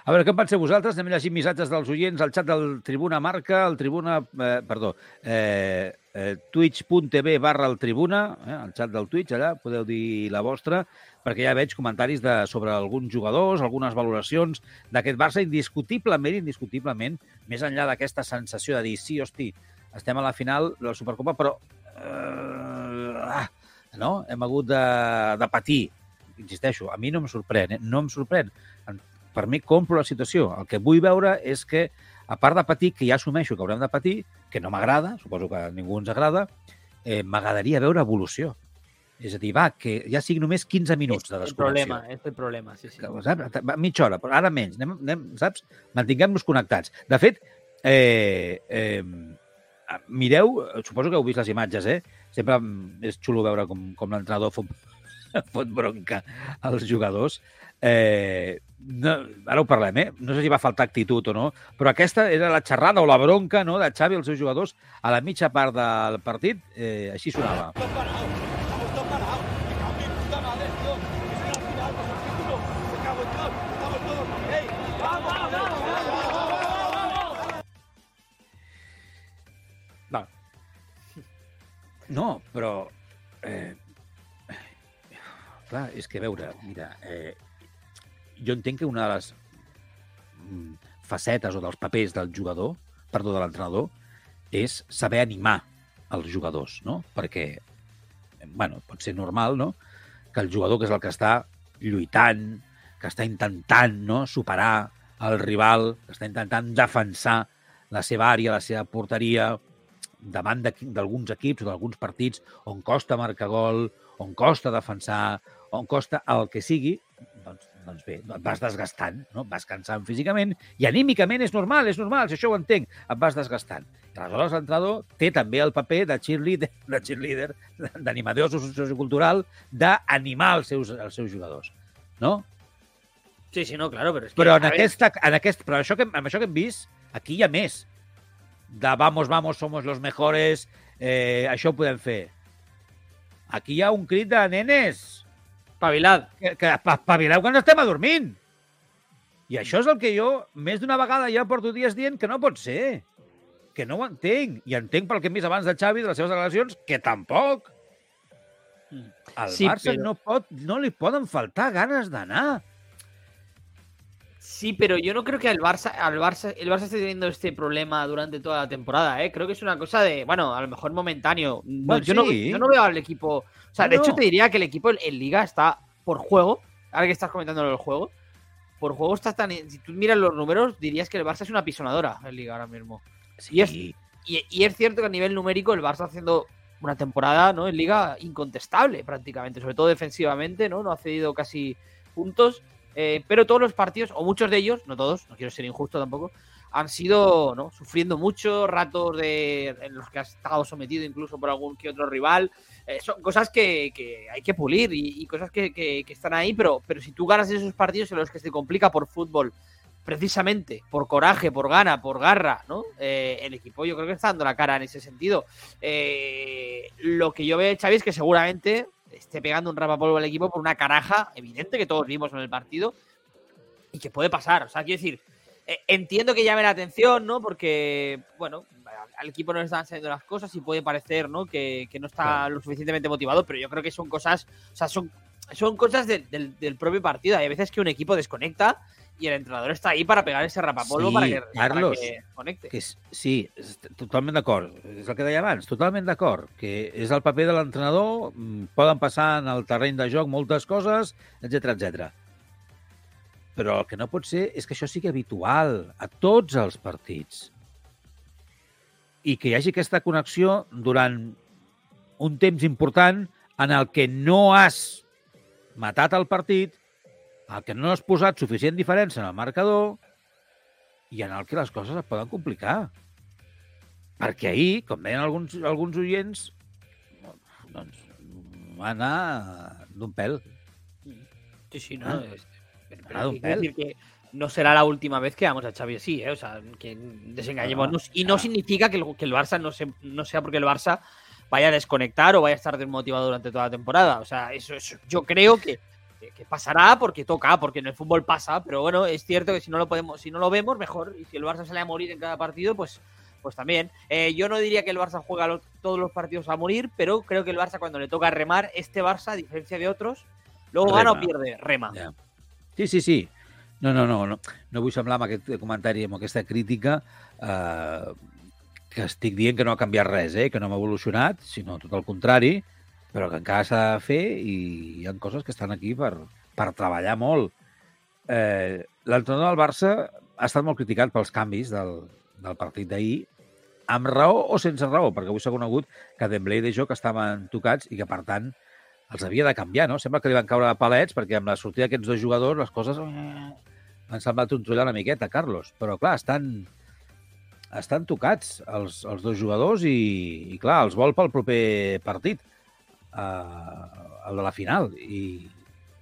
Speaker 1: A veure, què en penseu vosaltres? Anem a llegir missatges dels oients al xat del Tribuna Marca, el Tribuna, eh, perdó, eh, eh, twitch.tv barra el Tribuna, eh, el xat del Twitch, allà podeu dir la vostra, perquè ja veig comentaris de, sobre alguns jugadors, algunes valoracions d'aquest Barça, indiscutiblement, indiscutiblement, més enllà d'aquesta sensació de dir, sí, hosti, estem a la final de la Supercopa, però... Eh, ah, no? hem hagut de, de patir. Insisteixo, a mi no em sorprèn, eh? no em sorprèn. Per mi compro la situació. El que vull veure és que, a part de patir, que ja assumeixo que haurem de patir, que no m'agrada, suposo que a ningú ens agrada, eh, m'agradaria veure evolució. És a dir, va, que ja sigui només 15 minuts de desconnexió.
Speaker 2: El problema, és el problema, sí, sí.
Speaker 1: Saps? Mitja hora, però ara menys. Anem, anem, saps? Mantinguem-nos connectats. De fet, eh, eh, mireu, suposo que heu vist les imatges, eh? Sempre és xulo veure com, com l'entrenador fot, fot bronca als jugadors. Eh, no, ara ho parlem, eh? No sé si va faltar actitud o no, però aquesta era la xerrada o la bronca no, de Xavi als seus jugadors a la mitja part del partit. Eh, així sonava. Va. No, però... Eh, clar, és que veure, mira, eh, jo entenc que una de les mm, facetes o dels papers del jugador, perdó, de l'entrenador, és saber animar els jugadors, no? Perquè, bueno, pot ser normal, no?, que el jugador, que és el que està lluitant, que està intentant no, superar el rival, que està intentant defensar la seva àrea, la seva porteria, davant d'alguns equips o d'alguns partits on costa marcar gol, on costa defensar, on costa el que sigui, doncs doncs bé, et vas desgastant, no? vas cansant físicament i anímicament és normal, és normal, si això ho entenc, et vas desgastant. Aleshores l'entrenador té també el paper de cheerleader, de cheerleader d'animador sociocultural, d'animar els seus, els seus jugadors, no?
Speaker 2: Sí, sí, no, claro, però és que...
Speaker 1: Però en, aquesta, en aquest, però això que, amb això que hem vist, aquí hi ha més. De vamos, vamos, somos los mejores, eh, això ho podem fer. Aquí hi ha un crit de nenes,
Speaker 2: Espavilat.
Speaker 1: que, que pa- espavileu quan estem adormint. I això és el que jo més d'una vegada ja porto dies dient que no pot ser. Que no ho entenc. I entenc pel que hem vist abans de Xavi, de les seves declaracions, que tampoc.
Speaker 2: Mm.
Speaker 1: Al
Speaker 2: Sí,
Speaker 1: Barça
Speaker 2: però-
Speaker 1: no, pot, no li poden faltar ganes d'anar.
Speaker 2: Sí, pero yo no creo que al Barça, al Barça, el Barça esté teniendo este problema durante toda la temporada, ¿eh? Creo que es una cosa de, bueno, a lo mejor momentáneo. No,
Speaker 1: Bueno,
Speaker 2: yo, no,
Speaker 1: sí.
Speaker 2: yo no veo al equipo. O sea, de hecho, te diría que el equipo en, Liga está por juego. Ahora que estás comentando el juego, por juego está tan. Si tú miras los números, dirías que el Barça es una pisonadora en Liga ahora mismo. Y es- Y, y es cierto que a nivel numérico el Barça haciendo una temporada ¿no? en liga incontestable prácticamente, sobre todo defensivamente, ¿no? No ha cedido casi puntos, eh, pero todos los partidos, o muchos de ellos, no todos, no quiero ser injusto tampoco, han sido sufriendo mucho, ratos de, en los que ha estado sometido incluso por algún que otro rival. Eh, son cosas que, hay que pulir y, cosas que, están ahí, pero, pero si tú ganas esos partidos en los que se complica por fútbol, precisamente por coraje, por gana, por garra, ¿no? Eh, el equipo yo creo que está dando la cara en ese sentido. Lo que yo veo, Xavi, es que seguramente esté pegando un rapapolvo al equipo por una caraja evidente que todos vimos en el partido y que puede pasar. O sea, quiero decir, eh, entiendo que llame la atención, ¿no? Porque, bueno, al equipo no le están saliendo las cosas y puede parecer, ¿no? Que, que no está
Speaker 1: Claro.
Speaker 2: lo suficientemente motivado, pero yo creo que son cosas, o sea, son, son cosas del- del, del propio partido. Hay veces que un equipo desconecta y el entrenador está ahí para pegar ese rapapolvo
Speaker 1: Sí,
Speaker 2: para, que, para
Speaker 1: Carlos,
Speaker 2: que conecte.
Speaker 1: Que és, sí, és totalment d'acord. És el que deia abans, totalment d'acord. Que és el paper de l'entrenador, mm, poden passar en el terreny de joc moltes coses, etc etc. Però el que no pot ser és que això sigui habitual a tots els partits. I que hi hagi aquesta connexió durant un temps important en el que no has matat el partit, el que no has posat suficient diferència en el marcador i en el que les coses es poden complicar. Perquè ahir, com deien alguns, alguns oients, doncs va anar d'un pèl.
Speaker 2: Sí, sí, no.
Speaker 1: Ah.
Speaker 2: pero-
Speaker 1: Ah,
Speaker 2: pero
Speaker 1: un
Speaker 2: que decir no será la última vez que vamos a Xavi así, ¿eh? O sea, que desengañémonos. y no
Speaker 1: ah.
Speaker 2: significa que el, que el Barça no, se, no sea porque el Barça vaya a desconectar o vaya a estar desmotivado durante toda la temporada. O sea, eso, eso yo creo que, que- que pasará porque toca, porque en el fútbol pasa, pero bueno, es cierto que si no lo podemos, si no lo vemos, mejor. Y si el Barça sale a morir en cada partido, pues, pues también. Eh, yo no diría que el Barça juega los- todos los partidos a morir, pero creo que el Barça cuando le toca remar, este Barça, a diferencia de otros, luego gana o
Speaker 1: Rema.
Speaker 2: pierde, rema.
Speaker 1: Sí, sí, sí. No, no, no, no, no vull semblar amb aquest comentari, amb aquesta crítica, eh, que estic dient que no ha canviat res, eh, que no hem evolucionat, sinó tot el contrari, però que encara s'ha de fer i hi ha coses que estan aquí per, per treballar molt. Eh, L'entrenador del Barça ha estat molt criticat pels canvis del, del partit d'ahir, amb raó o sense raó, perquè avui s'ha conegut que Dembélé i De Jong estaven tocats i que, per tant, els havia de canviar, no? Sembla que li van caure palets perquè amb la sortida d'aquests dos jugadors les coses han semblat trontollar una miqueta, Carlos. Però, clar, estan, estan tocats els, els dos jugadors i, i, clar, els vol pel proper partit, el de la final. I,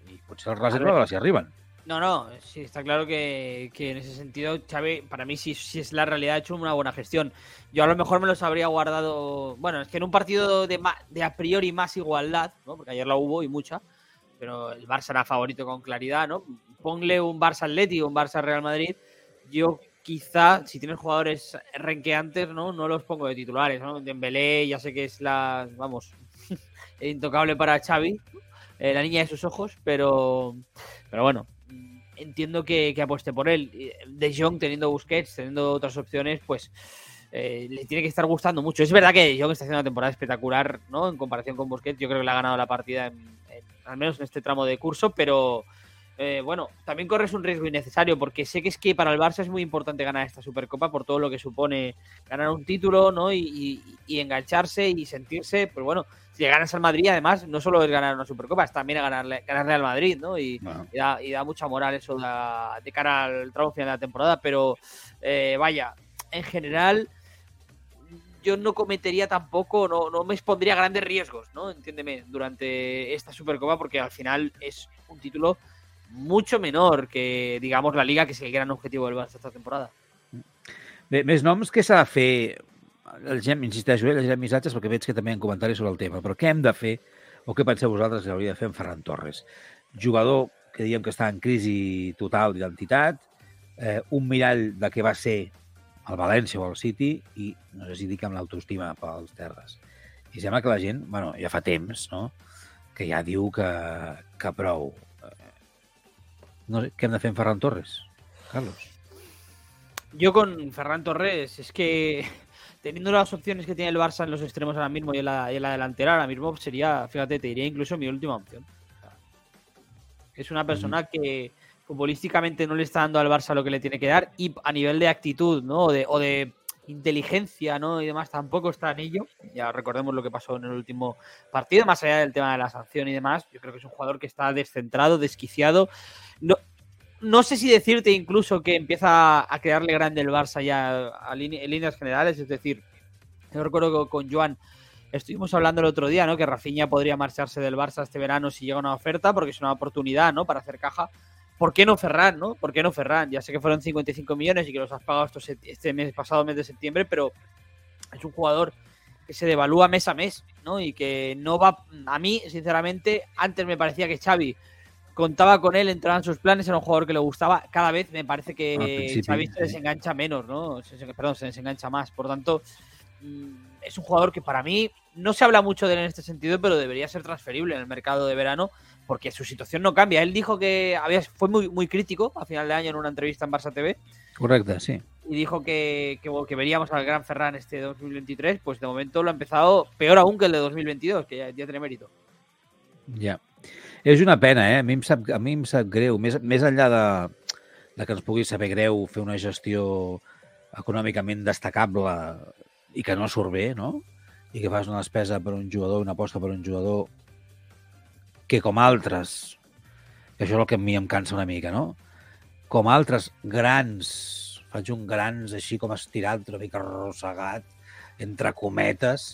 Speaker 1: i potser el reserva a si arriben.
Speaker 2: No, no, sí, está claro que, que en ese sentido, Xavi, para mí sí, sí es la realidad, ha hecho una buena gestión. Yo a lo mejor me los habría guardado, bueno, es que en un partido de, de a priori más igualdad, ¿no? porque ayer la hubo y mucha, pero el Barça era favorito con claridad, ¿no? Ponle un Barça Atleti o un Barça Real Madrid, yo quizá, si tienes jugadores renqueantes, ¿no? No los pongo de titulares, ¿no? Dembélé, ya sé que es la, vamos, intocable para Xavi, eh, la niña de sus ojos, pero, pero bueno, entiendo que, que apueste por él. Y De Jong teniendo Busquets, teniendo otras opciones, pues eh, le tiene que estar gustando mucho. Es verdad que De Jong está haciendo una temporada espectacular, ¿no? En comparación con Busquets, yo creo que le ha ganado la partida, en- en- al menos en este tramo de curso, pero, eh, bueno, también corres un riesgo innecesario porque sé que es que para el Barça es muy importante ganar esta Supercopa por todo lo que supone ganar un título, ¿no? Y, engancharse y sentirse, pues bueno, si ganas al Madrid, además, no solo es ganar una Supercopa, es también ganarle, ganarle al Madrid, ¿no? Y, da, mucha moral eso de, cara al tramo final de la temporada, pero eh, vaya, en general yo no cometería tampoco, no, no me expondría grandes riesgos, ¿no? Entiéndeme, durante esta Supercopa, porque al final es un título mucho menor que, digamos, la Liga, que és el gran objectiu del Barça esta temporada.
Speaker 1: Bé, més noms que s'ha de fer, llegem, insisteixo, eh, llegem missatges perquè veig que també hi ha comentaris sobre el tema, però què hem de fer, o què penseu vosaltres que hauria de fer en Ferran Torres? Jugador que diem que està en crisi total d'identitat, eh, un mirall de què va ser el València o el City i no sé si dic amb l'autoestima pels terres. I sembla que la gent, bueno, ja fa temps, no?, que ja diu que, que prou, no sé, ¿qué anda en Ferran Torres? Carlos.
Speaker 2: Yo con Ferran Torres es que teniendo las opciones que tiene el Barça en los extremos ahora mismo y en la, delantera, ahora mismo sería, fíjate, te diría incluso mi última opción. Es una persona que futbolísticamente no le está dando al Barça lo que le tiene que dar y a nivel de actitud, ¿no? O de, o de inteligencia, ¿no? Y demás, tampoco está en ello. Ya recordemos lo que pasó en el último partido, más allá del tema de la sanción y demás. Yo creo que es un jugador que está descentrado, desquiciado. No, no sé si decirte incluso que empieza a quedarle grande el Barça ya en líneas generales, es decir, yo recuerdo con Joan estuvimos hablando el otro día, ¿no? Que Rafinha podría marcharse del Barça este verano si llega una oferta, porque es una oportunidad, ¿no? Para hacer caja. ¿Por qué no Ferran, no? ¿Por qué no Ferran? Ya sé que fueron 55 millones y que los has pagado este mes, pasado mes de septiembre, pero es un jugador que se devalúa mes a mes, ¿no? Y que no va. A mí, sinceramente, antes me parecía que Xavi contaba con él, entraba en sus planes, era un jugador que le gustaba. Cada vez me parece que Xavi se desengancha menos, ¿no? perdón, se desengancha más. Por tanto, mm, es un jugador que para mí no se habla mucho de él en este sentido, pero debería ser transferible en el mercado de verano porque su situación no cambia. Él dijo que había, fue muy, muy crítico a final de año en una entrevista en Barça TV.
Speaker 1: Correcto, sí.
Speaker 2: Y dijo que, que, veríamos al Gran Ferran este 2023. Pues de momento lo ha empezado peor aún que el de 2022, que ya, ya tiene mérito.
Speaker 1: Ya. És una pena, eh? A mi em sap, a mi em sap greu. Més, més enllà de, de que ens pugui saber greu fer una gestió econòmicament destacable i que no surt bé, no? I que fas una despesa per un jugador, una aposta per un jugador que com altres, que això és el que a mi em cansa una mica, no? Com altres grans, faig un grans així com estirat, una mica arrossegat, entre cometes,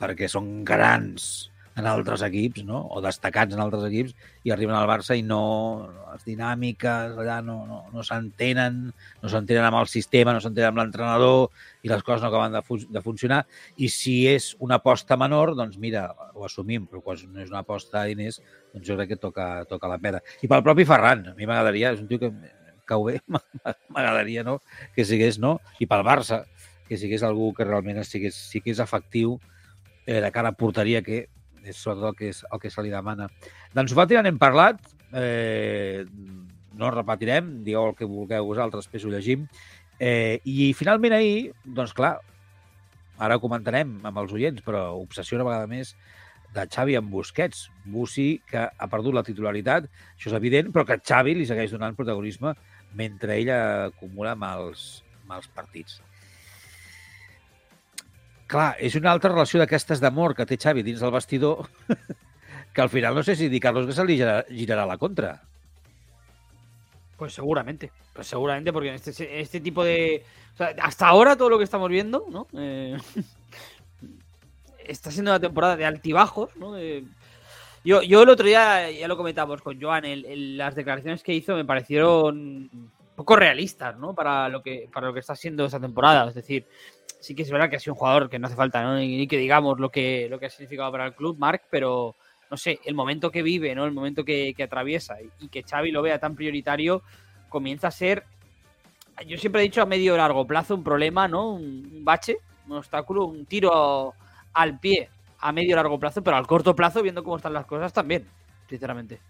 Speaker 1: perquè són grans en altres equips, no? o destacats en altres equips, i arriben al Barça i no... les dinàmiques allà no, no, no s'entenen, no s'entenen amb el sistema, no s'entenen amb l'entrenador, i les coses no acaben de, de funcionar. I si és una aposta menor, doncs mira, ho assumim, però quan no és una aposta de diners, doncs jo crec que toca, toca la pena. I pel propi Ferran, a mi m'agradaria, és un tio que cau bé, m'agradaria no? que sigués, no? I pel Barça, que sigués algú que realment sigués, sigués efectiu eh, de cara a porteria que és sobretot el que, és, el que se li demana. D'en Fati n'hem parlat, eh, no repetirem, digueu el que vulgueu vosaltres, després ho llegim. Eh, I finalment ahir, doncs clar, ara ho comentarem amb els oients, però obsessió una vegada més de Xavi amb Busquets. Bussi, que ha perdut la titularitat, això és evident, però que Xavi li segueix donant protagonisme mentre ell acumula mals, mals partits clar, és una altra relació d'aquestes d'amor que té Xavi dins del vestidor que al final no sé si dir Carlos que se li girarà la contra.
Speaker 2: Pues seguramente, pues seguramente, porque este, este tipo de... Hasta ahora todo lo que estamos viendo, ¿no? Eh, está siendo una temporada de altibajos, ¿no? Yo, yo el otro día, ya lo comentamos con Joan, las declaraciones que hizo me parecieron poco realistas, ¿no? Para lo que, para lo que está siendo esta temporada. Es decir, sí que es verdad que ha sido un jugador que no hace falta, ¿no? Ni, que digamos lo que, lo que ha significado para el club, Marc, pero no sé, el momento que vive, ¿no? El momento que, atraviesa y, que Xavi lo vea tan prioritario, comienza a ser, yo siempre he dicho a medio largo plazo, un problema, ¿no? Un, bache, un obstáculo, un tiro al pie a medio largo plazo, pero al corto plazo, viendo cómo están las cosas, también, sinceramente.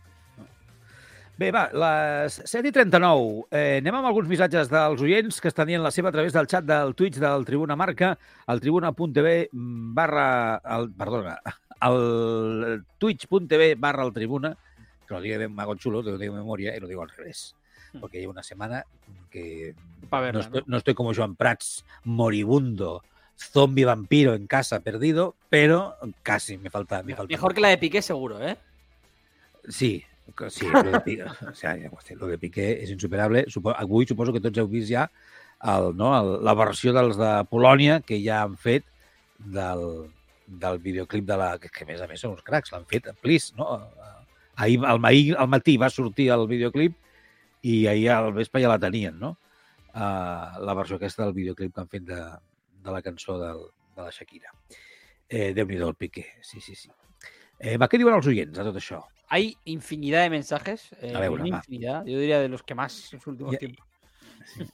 Speaker 1: Bé, va, les 7 i 39. Eh, anem amb alguns missatges dels oients que estan dient la seva a través del xat del Twitch del Tribuna Marca, al tribuna.tv barra... El, perdona, al twitch.tv barra el Tribuna, que que lo diga de Mago Chulo, te lo digo de memoria y lo digo al revés.
Speaker 2: Hmm.
Speaker 1: Porque llevo una semana que
Speaker 2: verla,
Speaker 1: no, estoy,
Speaker 2: ¿no?
Speaker 1: no estoy como Joan Prats, moribundo, zombie vampiro en casa perdido, pero casi me falta. Me falta
Speaker 2: Mejor que la de Piqué, seguro, ¿eh?
Speaker 1: Sí, que- sí, lo de, Piqué, o sea, ja estic, lo de Piqué és insuperable. Avui suposo que tots heu vist ja el, no, el, la versió dels de Polònia que ja han fet del, del videoclip de la... Que, que a més a més són uns cracs, l'han fet, please, no? Ahir, al, ahir al matí va sortir el videoclip i ahir al vespre ja la tenien, no? Uh, la versió aquesta del videoclip que han fet de, de la cançó del, de la Shakira. Eh, Déu-n'hi-do el Piqué, sí, sí, sí. Eh, va, què diuen els oients de tot això?
Speaker 2: Hay infinidad de mensajes. eh,
Speaker 1: A
Speaker 2: infinidad. Yo diría de los que más en los últimos
Speaker 1: Ya-
Speaker 2: tiempos.
Speaker 1: Sí.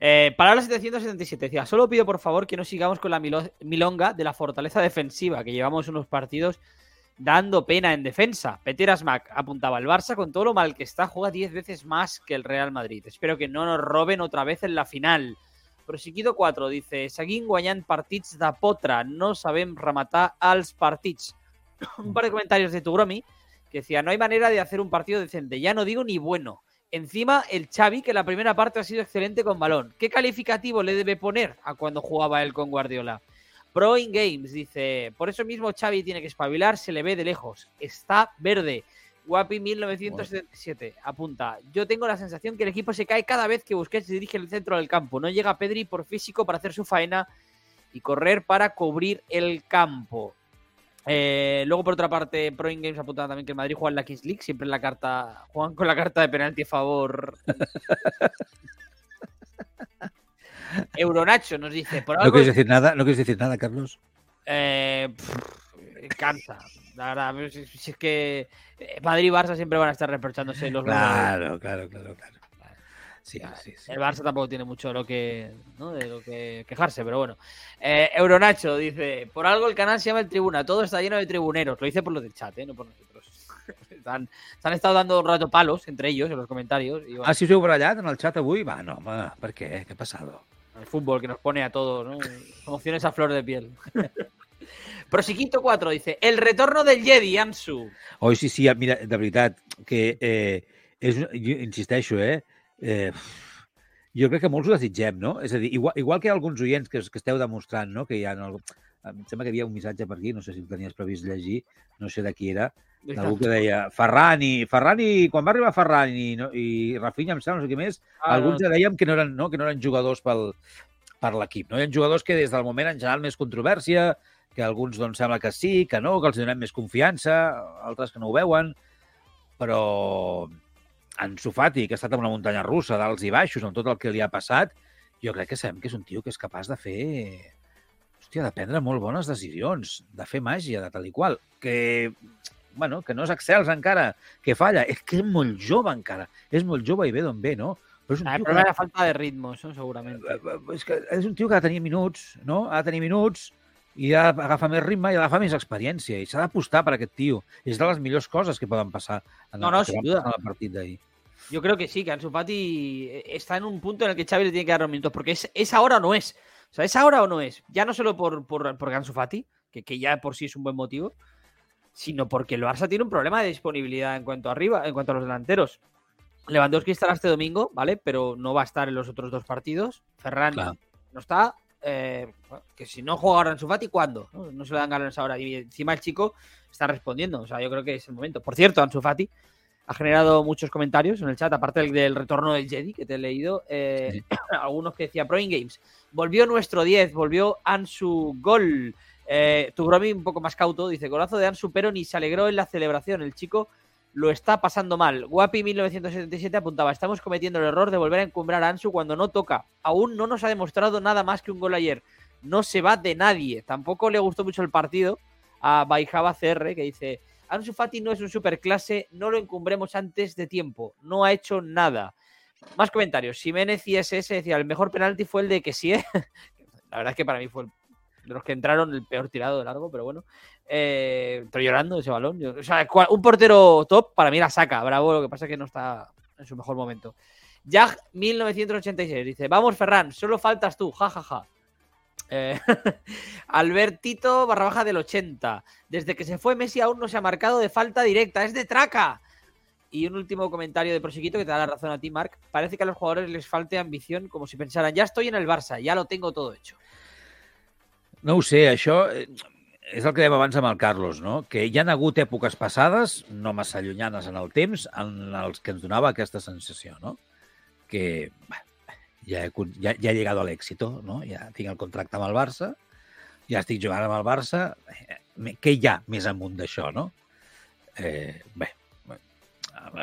Speaker 2: Eh, palabra 777 decía, solo pido por favor que no sigamos con la milo- milonga de la fortaleza defensiva, que llevamos unos partidos dando pena en defensa. Peteras Mac apuntaba, el Barça con todo lo mal que está juega 10 veces más que el Real Madrid. Espero que no nos roben otra vez en la final. Proseguido 4 dice, seguim guanyant partits de potra, no sabem rematar als partits. un par de comentarios de Tugromi que decía, no hay manera de hacer un partido decente, ya no digo ni bueno. Encima el Xavi, que la primera parte ha sido excelente con balón. ¿Qué calificativo le debe poner a cuando jugaba él con Guardiola? Pro in Games dice, por eso mismo Xavi tiene que espabilar, se le ve de lejos. Está verde. Guapi 1977 apunta, yo tengo la sensación que el equipo se cae cada vez que Busquets dirige el centro del campo. No llega Pedri por físico para hacer su faena y correr para cubrir el campo. Eh, luego, por otra parte, Pro In Games apuntaba también que el Madrid juega en la Kings League, siempre en la carta, juegan con la carta de penalti a favor. Euronacho nos dice, por
Speaker 1: ¿No
Speaker 2: algo
Speaker 1: quieres decir nada? ¿No quieres decir nada, Carlos?
Speaker 2: eh, pff, cansa. La verdad, si, si es que eh, Madrid y Barça siempre van a estar reprochándose los.
Speaker 1: Claro, claro, claro, claro. Sí, sí, sí.
Speaker 2: El Barça tampoco tiene mucho lo que, ¿no? de lo que quejarse, pero bueno. Eh, Euronacho dice: Por algo el canal se llama El Tribuna, todo está lleno de tribuneros. Lo dice por los del chat, ¿eh? no por nosotros. Están- se han estado dando un rato palos entre ellos en los comentarios. Y bueno,
Speaker 1: Ah, si us heu barallat en el xat avui? Va, no, home, per què? Què ha passat?
Speaker 2: el fútbol que nos pone a todos, ¿no? Emociones a flor de piel. Prosiquito 4 dice: El retorno del Jedi, Ansu.
Speaker 1: Oi, sí, sí, mira, de veritat, que eh, és, un- jo insisteixo, eh, eh, jo crec que molts ho desitgem, no? És a dir, igual, igual que alguns oients que, que esteu demostrant, no?, que hi ha... Algú... Em sembla que hi havia un missatge per aquí, no sé si el tenies previst llegir, no sé de qui era, d'algú que deia Ferrani, Ferrani, quan va arribar Ferrani no? i Rafinha, em sembla, no sé què més,
Speaker 2: Ah,
Speaker 1: alguns ja dèiem que no eren, no? que no eren jugadors pel, per l'equip. No? Hi ha jugadors que des del moment en general més controvèrsia, que alguns doncs, sembla que sí, que no, que els donem més confiança, altres que no ho veuen, però en Sofati, que ha estat en una muntanya russa d'alts i baixos, amb tot el que li ha passat, jo crec que sabem que és un tio que és capaç de fer... Hòstia, de prendre molt bones decisions, de fer màgia, de tal i qual. Que, bueno, que no és excels encara, que falla. És que és molt jove encara. És molt jove i ve d'on ve, no? Però és un
Speaker 2: Ah,
Speaker 1: tio que
Speaker 2: la falta de ritmo, eso seguramente.
Speaker 1: Eh, és que és un tio que ha de tenir minuts, no? Ha de tenir minuts i ha d'agafar més ritme i ha d'agafar més experiència i s'ha d'apostar per aquest tio. És de les millors coses que poden passar en
Speaker 2: No,
Speaker 1: el,
Speaker 2: no, duda.
Speaker 1: passar en el partit d'ahir.
Speaker 2: Yo creo que sí, que Ansu Fati está en un punto en el que Xavi le tiene que dar los minutos, porque es, es ahora o no es. O sea, es ahora o no es. Ya no solo por, por, por Ansu Fati, que, que ya por sí es un buen motivo, sino porque el Barça tiene un problema de disponibilidad en cuanto a arriba, en cuanto a los delanteros. Lewandowski estará este domingo, ¿vale? Pero no va a estar en los otros dos partidos. Ferran
Speaker 1: Claro.
Speaker 2: no está. Eh, que si no juega ahora Ansu Fati, ¿cuándo? No, No se le dan ganas ahora. Y encima el chico está respondiendo. O sea, yo creo que es el momento. Por cierto, Ansu Fati ha generado muchos comentarios en el chat, aparte del, del retorno del Jedi que te he leído. eh, algunos que decía Pro In Games. Volvió nuestro 10, volvió Ansu Gol. Eh, tu bromi un poco más cauto, dice golazo de Ansu, pero ni se alegró en la celebración. El chico lo está pasando mal. Guapi 1977 apuntaba, estamos cometiendo el error de volver a encumbrar a Ansu cuando no toca. Aún no nos ha demostrado nada más que un gol ayer. No se va de nadie. Tampoco le gustó mucho el partido a Baijaba CR, que dice, Ansu Fati no es un superclase, no lo encumbremos antes de tiempo. No ha hecho nada. Más comentarios. Jiménez ISS decía, el mejor penalti fue el de que sí, La verdad es que para mí fue de los que entraron el peor tirado de largo, pero bueno. Eh, estoy llorando ese balón. Un portero top para mí la saca. Bravo, lo que pasa es que no está en su mejor momento. Jag 1986 dice, vamos Ferran, solo faltas tú, jajaja. Eh, Albertito barra baja del 80. Desde que se fue Messi aún no se ha marcado de falta directa. Es de traca. Y un último comentario de Prosiquito que te da la razón a ti, Marc. Parece que a los jugadores les falte ambición, como si pensaran, ya estoy en el Barça, ya lo tengo todo hecho.
Speaker 1: No sé, això eh, és el que dèiem abans amb el Carlos, no? que hi han hagut èpoques passades, no massa llunyanes en el temps, en els que ens donava aquesta sensació, no? que bah, ja, he, ja, ja he llegat a l'èxito, no? ja tinc el contracte amb el Barça, ja estic jugant amb el Barça, eh, què hi ha més amunt d'això, no? Eh, bé,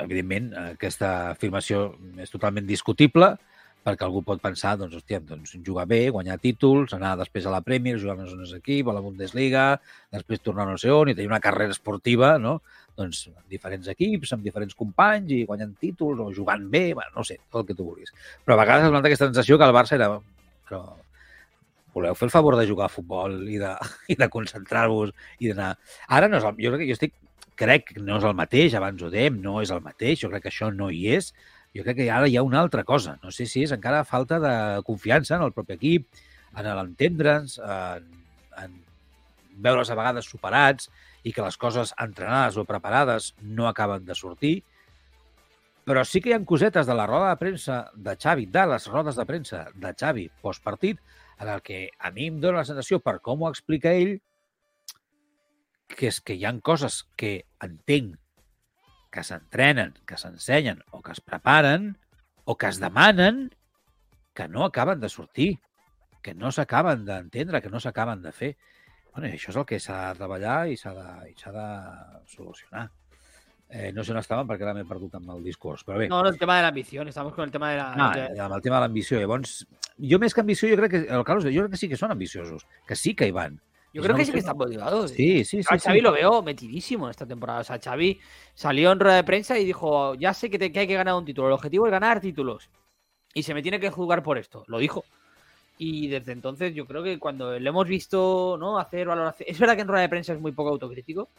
Speaker 1: evidentment, aquesta afirmació és totalment discutible, perquè algú pot pensar, doncs, hòstia, doncs, jugar bé, guanyar títols, anar després a la Premier, jugar amb els equips, a la Bundesliga, després tornar a no sé on i tenir una carrera esportiva, no? Doncs amb diferents equips, amb diferents companys i guanyant títols o jugant bé, bueno, no sé, tot el que tu vulguis. Però a vegades es nota aquesta sensació que el Barça era... Però voleu fer el favor de jugar a futbol i de, i de concentrar-vos i d'anar... Ara no és el, jo crec que jo estic crec que no és el mateix, abans ho dèiem, no és el mateix, jo crec que això no hi és, jo crec que ara hi ha una altra cosa. No sé si és encara falta de confiança en el propi equip, en l'entendre'ns, en, en veure's a vegades superats i que les coses entrenades o preparades no acaben de sortir. Però sí que hi ha cosetes de la roda de premsa de Xavi, de les rodes de premsa de Xavi postpartit, en el que a mi em dóna la sensació, per com ho explica ell, que és que hi han coses que entenc que s'entrenen, que s'ensenyen o que es preparen o que es demanen que no acaben de sortir, que no s'acaben d'entendre, que no s'acaben de fer. Bueno, això és el que s'ha de treballar i s'ha de, i de solucionar. Eh, no sé on estàvem perquè ara m'he perdut amb el discurs, però bé.
Speaker 2: No, no, el tema de l'ambició, estamos con el tema de la...
Speaker 1: No, amb el tema de l'ambició. Llavors, jo més que ambició, jo crec que, el Carlos, jo crec que sí que són ambiciosos, que sí que hi van.
Speaker 2: Yo creo que sí que está motivado.
Speaker 1: Sí, sí, sí.
Speaker 2: A Xavi lo veo metidísimo en esta temporada. O sea, Xavi salió en rueda de prensa y dijo, ya sé que, te, que hay que ganar un título. El objetivo es ganar títulos. Y se me tiene que jugar por esto. Lo dijo. Y desde entonces yo creo que cuando le hemos visto ¿no? hacer valoración... Es verdad que en rueda de prensa es muy poco autocrítico.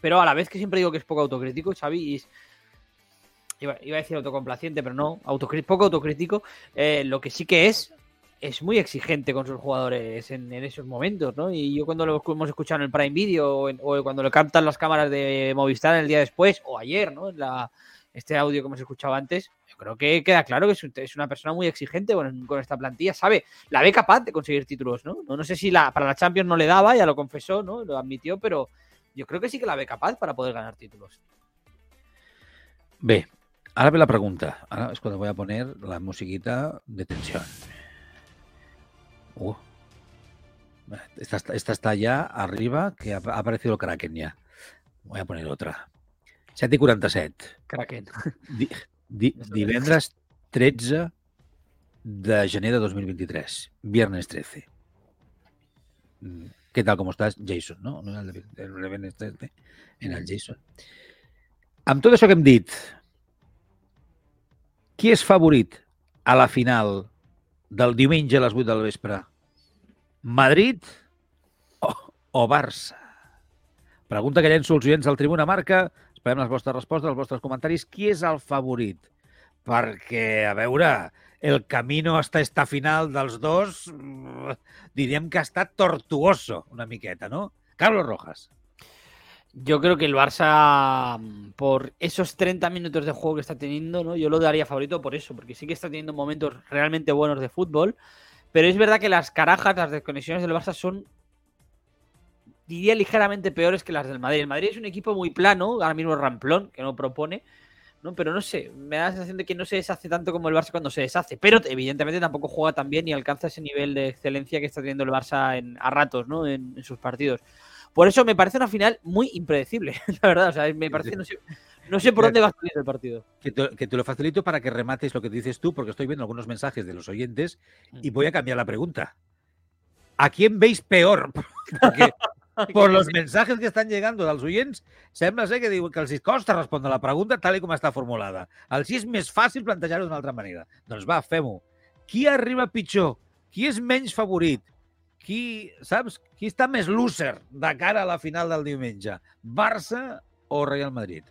Speaker 2: Pero a la vez que siempre digo que es poco autocrítico, Xavi es... Iba, a decir autocomplaciente, pero no, poco autocrítico. Eh, lo que sí que es es muy exigente con sus jugadores en, esos momentos, ¿no? Y yo cuando lo hemos escuchado en el Prime Video o, cuando le captan las cámaras de Movistar el día después o ayer, ¿no? En la, este audio que hemos escuchado antes, yo creo que queda claro que es, una persona muy exigente con, con, esta plantilla, sabe, la ve capaz de conseguir títulos, ¿no? No, no sé si la, para la Champions no le daba, ya lo confesó, ¿no? Lo admitió, pero yo creo que sí que la ve capaz para poder ganar títulos.
Speaker 1: Ve, ahora ve la pregunta. Ahora es cuando voy a poner la musiquita de tensión. Uh. Esta, esta, está ya arriba, que ha, aparecido el Kraken ya. Voy a poner otra. 7 i 47.
Speaker 2: Kraken.
Speaker 1: Di, di, divendres 13 de gener de 2023. Viernes 13. Mm, ¿Qué tal, com estàs? Jason, no? No el el Viernes 13, en el Jason. Amb tot això que hem dit, qui és favorit a la final del diumenge a les 8 del vespre, Madrid o, o Barça? Pregunta que llenço els oients del Tribuna Marca. Esperem les vostres respostes, els vostres comentaris. Qui és el favorit? Perquè, a veure, el camino hasta esta final dels dos diríem que ha estat tortuoso una miqueta, ¿no? Carlos Rojas.
Speaker 2: Yo creo que el Barça, por esos 30 minutos de juego que está teniendo, ¿no? yo lo daría favorito por eso, porque sí que está teniendo momentos realmente buenos de fútbol, pero es verdad que las carajas, las desconexiones del Barça son, diría, ligeramente peores que las del Madrid. El Madrid es un equipo muy plano, ahora mismo ramplón, que no propone, ¿no? pero no sé, me da la sensación de que no se deshace tanto como el Barça cuando se deshace, pero evidentemente tampoco juega tan bien ni alcanza ese nivel de excelencia que está teniendo el Barça en, a ratos ¿no? en sus partidos. Por eso me parece una final muy impredecible, la verdad. O sea, me parece, no sé, no sé por dónde va a salir el partido.
Speaker 1: Que te, que te, lo facilito para que remates lo que dices tú, porque estoy viendo algunos mensajes de los oyentes y voy a cambiar la pregunta. ¿A quién veis peor? Porque por los mensajes que estan llegant dels oients, sembla ser que diu que els costa respondre la pregunta tal com està formulada. El sí és més fàcil plantejar-ho d'una altra manera. Doncs va, fem-ho. Qui arriba pitjor? Qui és menys favorit? Qui, saps, qui està més loser de cara a la final del diumenge? Barça o Real Madrid?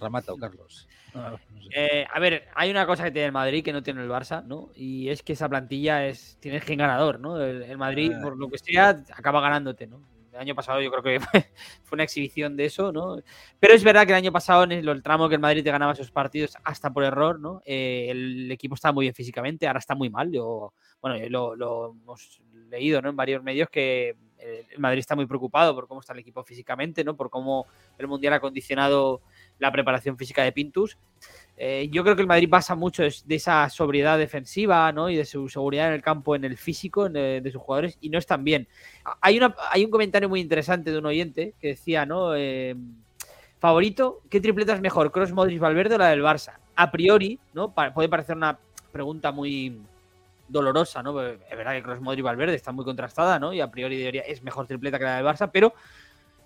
Speaker 1: Remata-ho, Carlos.
Speaker 2: No sé. eh, a ver, hay una cosa que tiene el Madrid que no tiene el Barça, ¿no? Y es que esa plantilla es tiene gen ganador, ¿no? El, el Madrid, ah. por lo que sea, acaba ganándote, ¿no? El año pasado yo creo que fue una exhibición de eso, ¿no? Pero es verdad que el año pasado, en el tramo que el Madrid te ganaba esos partidos, hasta por error, ¿no? Eh, el equipo estaba muy bien físicamente, ahora está muy mal. Yo, bueno, lo, lo hemos leído ¿no? en varios medios que el Madrid está muy preocupado por cómo está el equipo físicamente, ¿no? Por cómo el Mundial ha condicionado la preparación física de Pintus. Eh, yo creo que el Madrid pasa mucho de, esa sobriedad defensiva ¿no? y de su seguridad en el campo, en el físico de, sus jugadores, y no están bien. Hay un comentario muy interesante de un oyente que decía, ¿no? Eh, favorito, ¿qué tripleta es mejor, Cross, Modric, Valverde o la del Barça? A priori, ¿no? puede parecer una pregunta muy dolorosa, ¿no? Es verdad que Cross, Modric, Valverde está muy contrastada, ¿no? Y a priori debería, es mejor tripleta que la del Barça, pero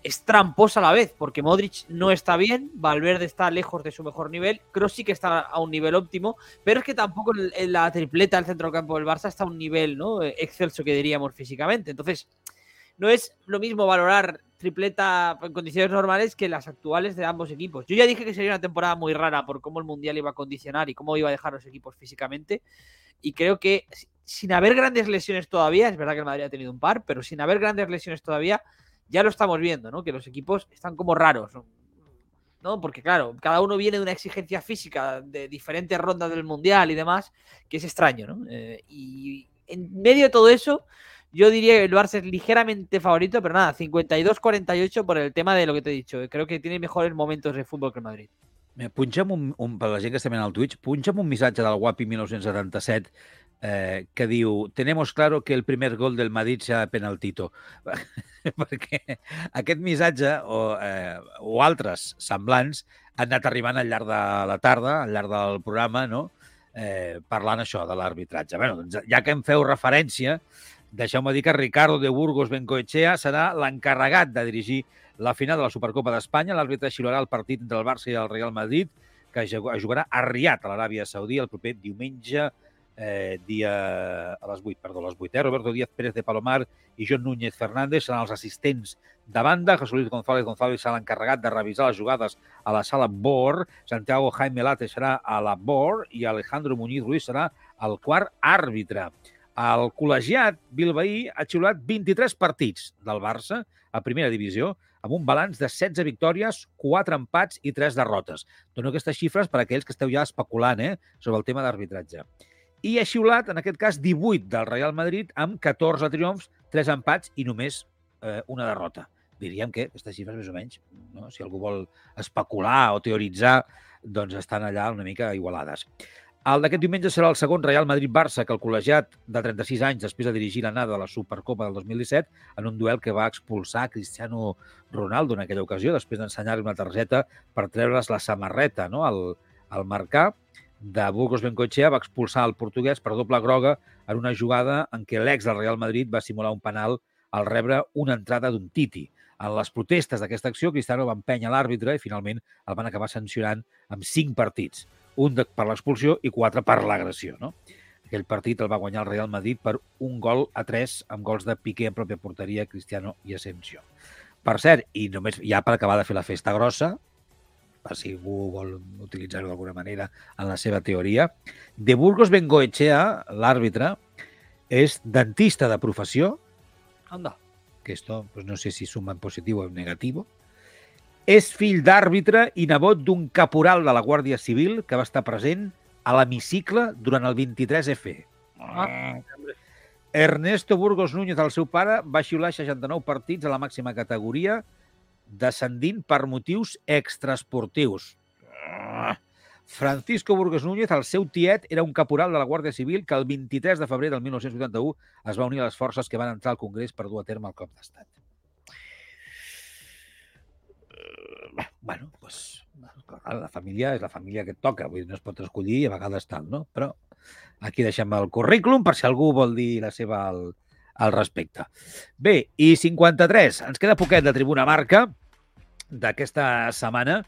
Speaker 2: es tramposa a la vez, porque Modric no está bien, Valverde está lejos de su mejor nivel, Kroos sí que está a un nivel óptimo, pero es que tampoco la tripleta del centro campo del Barça está a un nivel ¿no? excelso que diríamos físicamente. Entonces, no es lo mismo valorar tripleta en condiciones normales que las actuales de ambos equipos. Yo ya dije que sería una temporada muy rara por cómo el Mundial iba a condicionar y cómo iba a dejar los equipos físicamente, y creo que sin haber grandes lesiones todavía, es verdad que el Madrid ha tenido un par, pero sin haber grandes lesiones todavía, ya lo estamos viendo, ¿no? Que los equipos están como raros, ¿no? Porque claro, cada uno viene de una exigencia física de diferentes rondas del Mundial y demás, que es extraño, ¿no? Eh, y en medio de todo eso, yo diría que el Barça es ligeramente favorito, pero nada, 52-48 por el tema de lo que te he dicho. Creo que tiene mejores momentos de fútbol que el Madrid.
Speaker 1: Punxa'm un, un, per la gent que estem el Twitch, punxa'm un missatge del Guapi 1977 eh, que diu tenemos claro que el primer gol del Madrid serà penaltito. Perquè aquest missatge o, eh, o altres semblants han anat arribant al llarg de la tarda, al llarg del programa, no? eh, parlant això de l'arbitratge. Bé, doncs, ja que em feu referència, deixeu-me dir que Ricardo de Burgos Bencoechea serà l'encarregat de dirigir la final de la Supercopa d'Espanya. L'àrbitre xiularà el partit entre el Barça i el Real Madrid, que jugarà a Riad, a l'Aràbia Saudí, el proper diumenge eh, dia a les 8, perdó, a les 8. Eh? Roberto Díaz Pérez de Palomar i John Núñez Fernández seran els assistents de banda. José Luis González González serà l'encarregat de revisar les jugades a la sala BOR. Santiago Jaime Late serà a la BOR i Alejandro Muñiz Ruiz serà el quart àrbitre. El col·legiat bilbaí ha xiulat 23 partits del Barça a primera divisió amb un balanç de 16 victòries, 4 empats i 3 derrotes. Dono aquestes xifres per a aquells que esteu ja especulant eh, sobre el tema d'arbitratge i ha xiulat, en aquest cas, 18 del Real Madrid amb 14 triomfs, 3 empats i només eh, una derrota. Diríem que aquestes xifres, més o menys, no? si algú vol especular o teoritzar, doncs estan allà una mica igualades. El d'aquest diumenge serà el segon Real Madrid-Barça que el col·legiat de 36 anys després de dirigir l'anada de la Supercopa del 2017 en un duel que va expulsar Cristiano Ronaldo en aquella ocasió després d'ensenyar-li una targeta per treure's la samarreta no? al, al marcar de Burgos Bencochea va expulsar el portuguès per doble groga en una jugada en què l'ex del Real Madrid va simular un penal al rebre una entrada d'un Titi. En les protestes d'aquesta acció, Cristiano va empènyer l'àrbitre i finalment el van acabar sancionant amb cinc partits, un de, per l'expulsió i quatre per l'agressió. No? Aquell partit el va guanyar el Real Madrid per un gol a tres amb gols de Piqué en pròpia porteria, Cristiano i Asensio. Per cert, i només ja per acabar de fer la festa grossa, per si algú vol utilitzar-ho d'alguna manera en la seva teoria. De Burgos Bengoechea, l'àrbitre, és dentista de professió.
Speaker 2: Anda.
Speaker 1: Que esto, pues no sé si suma en positiu o en negatiu. És fill d'àrbitre i nebot d'un caporal de la Guàrdia Civil que va estar present a l'hemicicle durant el 23F. Ah. Ernesto Burgos Núñez, el seu pare, va xiular 69 partits a la màxima categoria descendint per motius extraesportius. Francisco Burgos Núñez, el seu tiet, era un caporal de la Guàrdia Civil que el 23 de febrer del 1981 es va unir a les forces que van entrar al Congrés per dur a terme el cop d'estat. bueno, pues, la família és la família que et toca, vull dir, no es pot escollir i a vegades tal, no? Però aquí deixem el currículum per si algú vol dir la seva al, al respecte. Bé, i 53, ens queda poquet de Tribuna Marca d'aquesta setmana,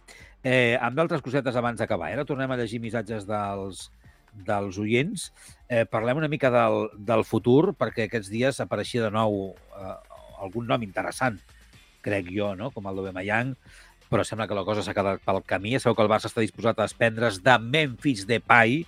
Speaker 1: eh, amb d'altres cosetes abans d'acabar. Ara tornem a llegir missatges dels, dels oients. Eh, parlem una mica del, del futur, perquè aquests dies apareixia de nou eh, algun nom interessant, crec jo, no? com el d'Obemayang, però sembla que la cosa s'ha quedat pel camí. Sabeu que el Barça està disposat a desprendre's de Memphis Depay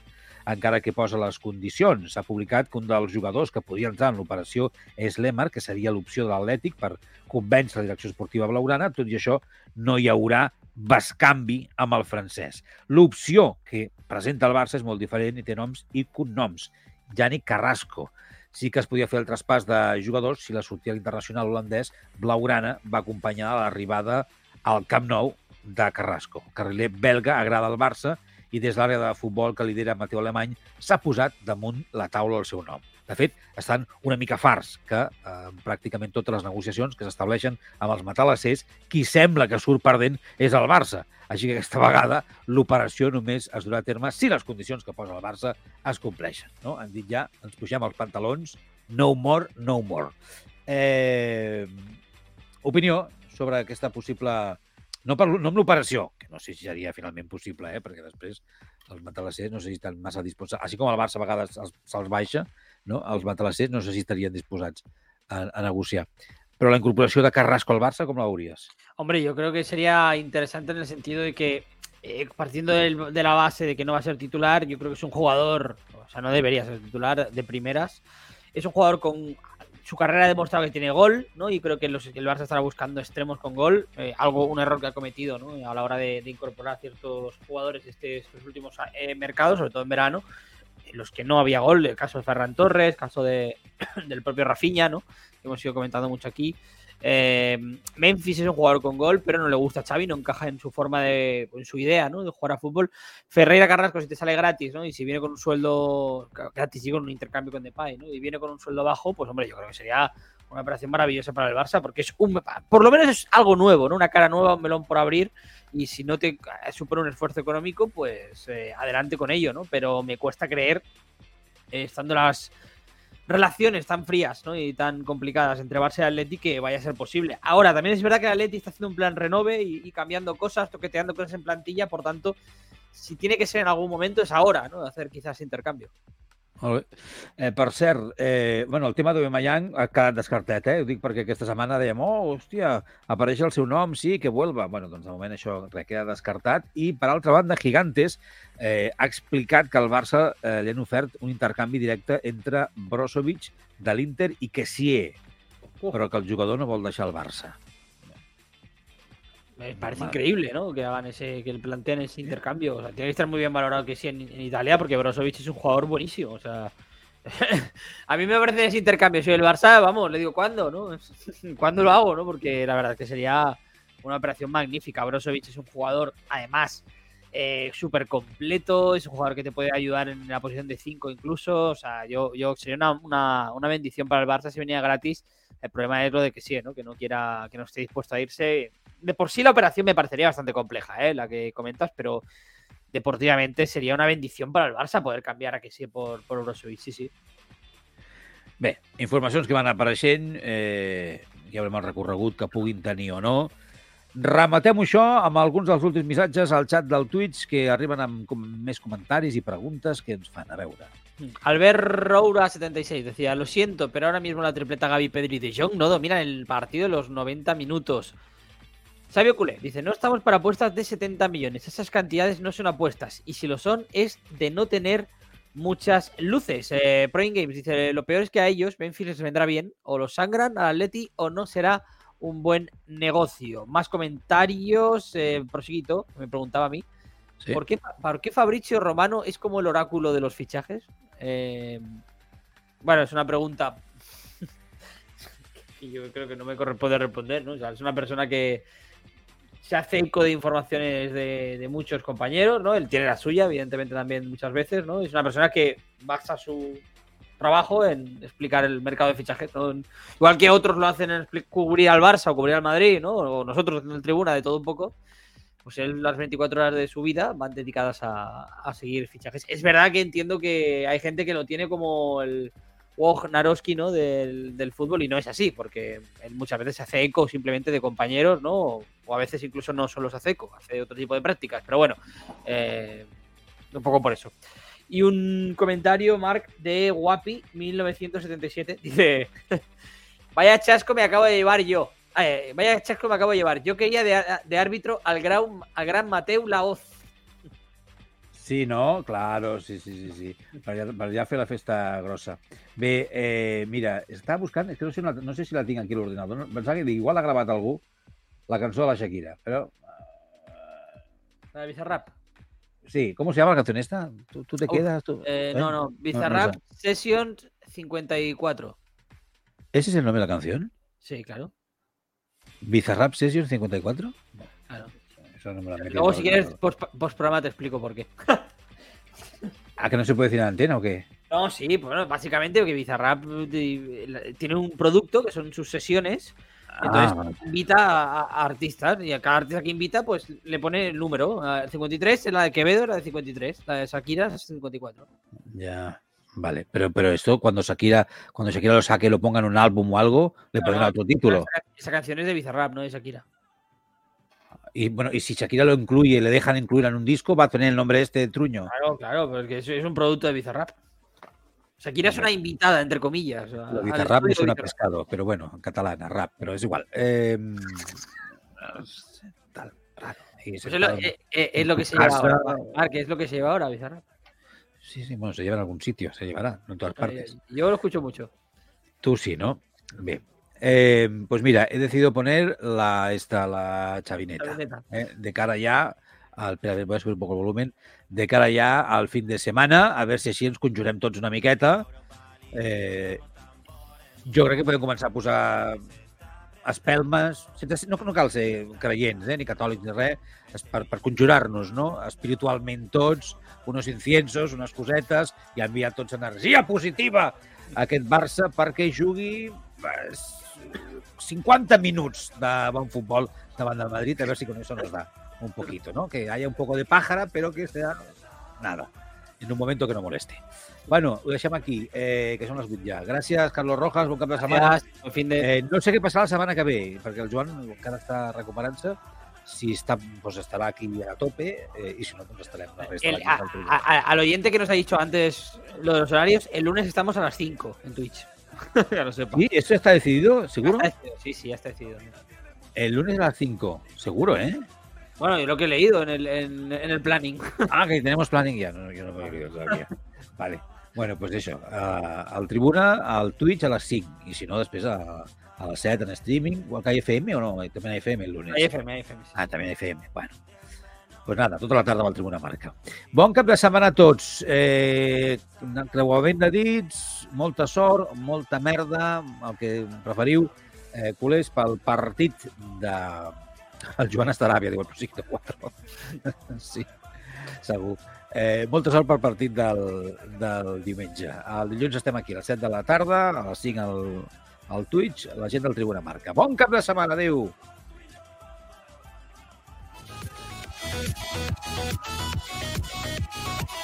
Speaker 1: encara que posa les condicions. S'ha publicat que un dels jugadors que podia entrar en l'operació és l'Emar, que seria l'opció de l'Atlètic per convèncer la direcció esportiva blaugrana. Tot i això, no hi haurà bascanvi amb el francès. L'opció que presenta el Barça és molt diferent i té noms i cognoms. Yannick Carrasco. Sí que es podia fer el traspàs de jugadors si la sortida internacional holandès blaugrana va acompanyar l'arribada al Camp Nou de Carrasco. El carriler belga agrada al Barça i des de l'àrea de futbol que lidera Mateu Alemany s'ha posat damunt la taula el seu nom. De fet, estan una mica fars que eh, pràcticament totes les negociacions que s'estableixen amb els matalassers, qui sembla que surt perdent és el Barça. Així que aquesta vegada l'operació només es durà a terme si les condicions que posa el Barça es compleixen. No? Han dit ja, ens pugem els pantalons, no more, no more. Eh, opinió sobre aquesta possible no, per, no amb l'operació, que no sé si seria finalment possible, eh? perquè després els matalassers no sé si estan massa disposats, així com el Barça a vegades se'ls baixa, no? els matalassers no sé si estarien disposats a, a negociar. Pero la incorporación de Carrasco al Barça, ¿cómo la verías?
Speaker 2: Hombre, yo creo que sería interesante en el sentido de que, eh, partiendo del, de la base de que no va a ser titular, yo creo que es un jugador, o sea, no debería ser titular de primeras. Es un jugador con su carrera ha demostrado que tiene gol, ¿no? Y creo que los, el Barça estará buscando extremos con gol. Eh, algo, un error que ha cometido, ¿no? A la hora de, de incorporar ciertos jugadores este, estos últimos eh, mercados, sobre todo en verano, en los que no había gol. El caso de Ferran Torres, caso de, del propio Rafinha, ¿no? Que hemos ido comentando mucho aquí. Eh, Memphis es un jugador con gol, pero no le gusta a Xavi, no encaja en su forma de, en su idea, ¿no? De jugar a fútbol. Ferreira Carrasco si te sale gratis, ¿no? Y si viene con un sueldo gratis y con un intercambio con Depay, ¿no? Y viene con un sueldo bajo, pues hombre, yo creo que sería una operación maravillosa para el Barça, porque es un, por lo menos es algo nuevo, ¿no? Una cara nueva, un melón por abrir. Y si no te supone un esfuerzo económico, pues eh, adelante con ello, ¿no? Pero me cuesta creer, eh, estando las relaciones tan frías ¿no? y tan complicadas entre Barça y Atleti que vaya a ser posible. Ahora, también es verdad que Atleti está haciendo un plan renove y, y, cambiando cosas, toqueteando cosas en plantilla, por tanto, si tiene que ser en algún momento es ahora, ¿no? Hacer quizás intercambio.
Speaker 1: Molt bé. Eh, per cert, eh, bueno, el tema d'Aubameyang ha quedat descartat, eh? Ho dic perquè aquesta setmana dèiem, oh, hòstia, apareix el seu nom, sí, que vuelva. Bueno, doncs de moment això res, queda descartat. I, per altra banda, Gigantes eh, ha explicat que al Barça eh, li han ofert un intercanvi directe entre Brozovic de l'Inter i Kessie, però que el jugador no vol deixar el Barça.
Speaker 2: Me parece increíble, ¿no? Que hagan ese, que planteen ese intercambio. O sea, tiene que estar muy bien valorado que sí en, en Italia, porque Brozovic es un jugador buenísimo. O sea, a mí me parece ese intercambio. Soy el Barça, vamos, le digo, ¿cuándo? ¿no? ¿Cuándo lo hago? ¿no? Porque la verdad es que sería una operación magnífica. Brozovic es un jugador, además, eh, súper completo. Es un jugador que te puede ayudar en la posición de 5 incluso. O sea, yo, yo sería una, una, una bendición para el Barça si venía gratis. El problema es lo de que sí, ¿no? Que no quiera, que no esté dispuesto a irse de por sí la operación me parecería bastante compleja, ¿eh? la que comentas, pero deportivamente sería una bendición para el Barça poder canviar a que sí por, por Brozovic, sí, sí.
Speaker 1: Bé, informacions que van apareixent, eh, ja veurem el recorregut que puguin tenir o no. Rematem això amb alguns dels últims missatges al xat del Twitch que arriben amb més comentaris i preguntes que ens fan. A veure.
Speaker 2: Albert Roura 76 decía, lo siento, pero ahora mismo la tripleta Gaby Pedri de Jong no dominan el partido de los 90 minutos. Sabio Culé dice, no estamos para apuestas de 70 millones, esas cantidades no son apuestas y si lo son es de no tener muchas luces. Eh, Pro Games dice, lo peor es que a ellos Benfield les vendrá bien, o los sangran al Atleti o no será un buen negocio. Más comentarios, eh, prosiguito, me preguntaba a mí, ¿Sí? ¿por, qué, ¿por qué Fabricio Romano es como el oráculo de los fichajes? Eh, bueno, es una pregunta y yo creo que no me corresponde responder, ¿no? Es una persona que se hace eco de informaciones de, muchos compañeros, ¿no? Él tiene la suya, evidentemente también muchas veces, ¿no? Es una persona que basa su trabajo en explicar el mercado de fichajes. Igual que otros lo hacen en cubrir al Barça o cubrir al Madrid, ¿no? O nosotros en el tribuna de todo un poco. Pues él las 24 horas de su vida van dedicadas a, a seguir fichajes. Es verdad que entiendo que hay gente que lo tiene como el, Naroski, ¿no? Del, del, fútbol y no es así, porque él muchas veces hace eco simplemente de compañeros, ¿no? O a veces incluso no solo se hace eco, hace otro tipo de prácticas, pero bueno, eh, un poco por eso. Y un comentario, Mark, de Guapi 1977, dice, vaya chasco me acabo de llevar yo. Eh, vaya chasco me acabo de llevar. Yo quería de, de árbitro al gran, al gran Mateu Laoz.
Speaker 1: Sí, no? Claro, sí, sí, sí, sí. Allà, per allà fer la festa grossa. Bé, eh, mira, estava buscant, és que no sé, no sé si la tinc aquí a l'ordinador, no? pensava que igual ha gravat algú la cançó de la Shakira, però...
Speaker 2: La de Bizarrap.
Speaker 1: Sí, ¿cómo se llama la canción esta? ¿Tú, tú te quedas? Tú?
Speaker 2: Eh,
Speaker 1: ¿Eh?
Speaker 2: no, no, Bizarrap
Speaker 1: no
Speaker 2: Sessions 54.
Speaker 1: ¿Ese es el nombre de la canción?
Speaker 2: Sí, claro.
Speaker 1: ¿Bizarrap Sessions 54?
Speaker 2: claro.
Speaker 1: Eso no me lo han
Speaker 2: Luego, si quieres,
Speaker 1: ordenador.
Speaker 2: post, programa te explico por qué.
Speaker 1: ¿Ah, que no se puede decir en antena o qué?
Speaker 2: No, sí, bueno, básicamente porque Bizarrap eh, tiene un producto que son sus sesiones. Entonces
Speaker 1: Ah,
Speaker 2: invita a, a artistas y a cada artista que invita, pues le pone el número. Ah, El 53 es la de Quevedo, la de 53. La de Shakira es 54.
Speaker 1: ya. Vale, pero, pero esto cuando Shakira, cuando Shakira lo saque, lo ponga en un álbum o algo, le
Speaker 2: Claro,
Speaker 1: pondrá otro título.
Speaker 2: Esa, canción es de Bizarrap, no de Shakira.
Speaker 1: Y bueno, y si Shakira lo incluye, le dejan incluir en un disco, va a tener el nombre este truño.
Speaker 2: Claro, claro, porque es, es un producto de Bizarrap. Shakira es una invitada, entre comillas. a-
Speaker 1: Bizarrap me
Speaker 2: estudio
Speaker 1: suena a
Speaker 2: Bizarrap.
Speaker 1: pescado, pero bueno, en catalana, rap, pero es igual. Eh, tal, raro.
Speaker 2: Pues es, lo, es que se lleva ahora. Es lo que se lleva ahora, Bizarrap.
Speaker 1: Sí, sí, bueno, se lleva en algún sitio, se llevará, no en todas partes.
Speaker 2: Yo lo escucho mucho.
Speaker 1: Tú sí, ¿no? Bien. Eh, pues mira, he decidido poner la, esta, la chavineta, eh, de cara ya al... Espera, voy a subir un poco el volumen. De cara ja al fin de setmana, a veure si així ens conjurem tots una miqueta. Eh, jo crec que podem començar a posar espelmes, no, no cal ser creients, eh, ni catòlics ni res, es- per, per conjurar-nos, no? espiritualment tots, unos inciensos, unes cosetes, i enviar tots energia positiva a aquest Barça perquè jugui pues, 50 minuts de bon futbol davant del Madrid, a veure si con eso nos da un poquito, ¿no? Que haya un poco de pájara, pero que sea nada, en un momento que no moleste. Bueno, ho deixem aquí, eh, que són les 8 ja. Gràcies, Carlos Rojas, bon cap de setmana.
Speaker 2: Gràcies, buen fin de...
Speaker 1: Eh, no sé què passarà la setmana que ve, perquè el Joan encara està recuperant-se. Si està, pues estarà aquí a tope eh, i si no, doncs estarem la resta
Speaker 2: El-
Speaker 1: de
Speaker 2: a-
Speaker 1: l'any del
Speaker 2: a- a- al oyente que nos ha dicho antes lo de los horarios, el lunes estamos a las 5 en Twitch. ya lo sepa.
Speaker 1: ¿Sí? ¿Eso está decidido? ¿Seguro?
Speaker 2: Está decidido, Sí, sí, ya está decidido.
Speaker 1: El lunes a las 5. Seguro, ¿eh?
Speaker 2: Bueno, yo lo que he leído en el, en, en el planning.
Speaker 1: Ah, que tenemos planning ya. No, yo no me he oído todavía. Vale. Bueno, pues això. Uh, al Tribuna, al Twitch a les 5. I si no, després a, a les 7 en streaming. O al CAI FM o no? També en FM el lunes.
Speaker 2: Hay FM, hay FM. sí.
Speaker 1: Ah, també en FM. Bueno. Pues nada, tota la tarda amb el Tribuna Marca. Bon cap de setmana a tots. Eh, creuament de dits, molta sort, molta merda, el que preferiu, eh, culers, pel partit de... El Joan Estaràbia, diu el Prosic de 4. sí, segur. Eh, molta sort pel partit del, del diumenge. El dilluns estem aquí a les 7 de la tarda, a les 5 al, al Twitch, la gent del Tribuna Marca. Bon cap de setmana, adeu!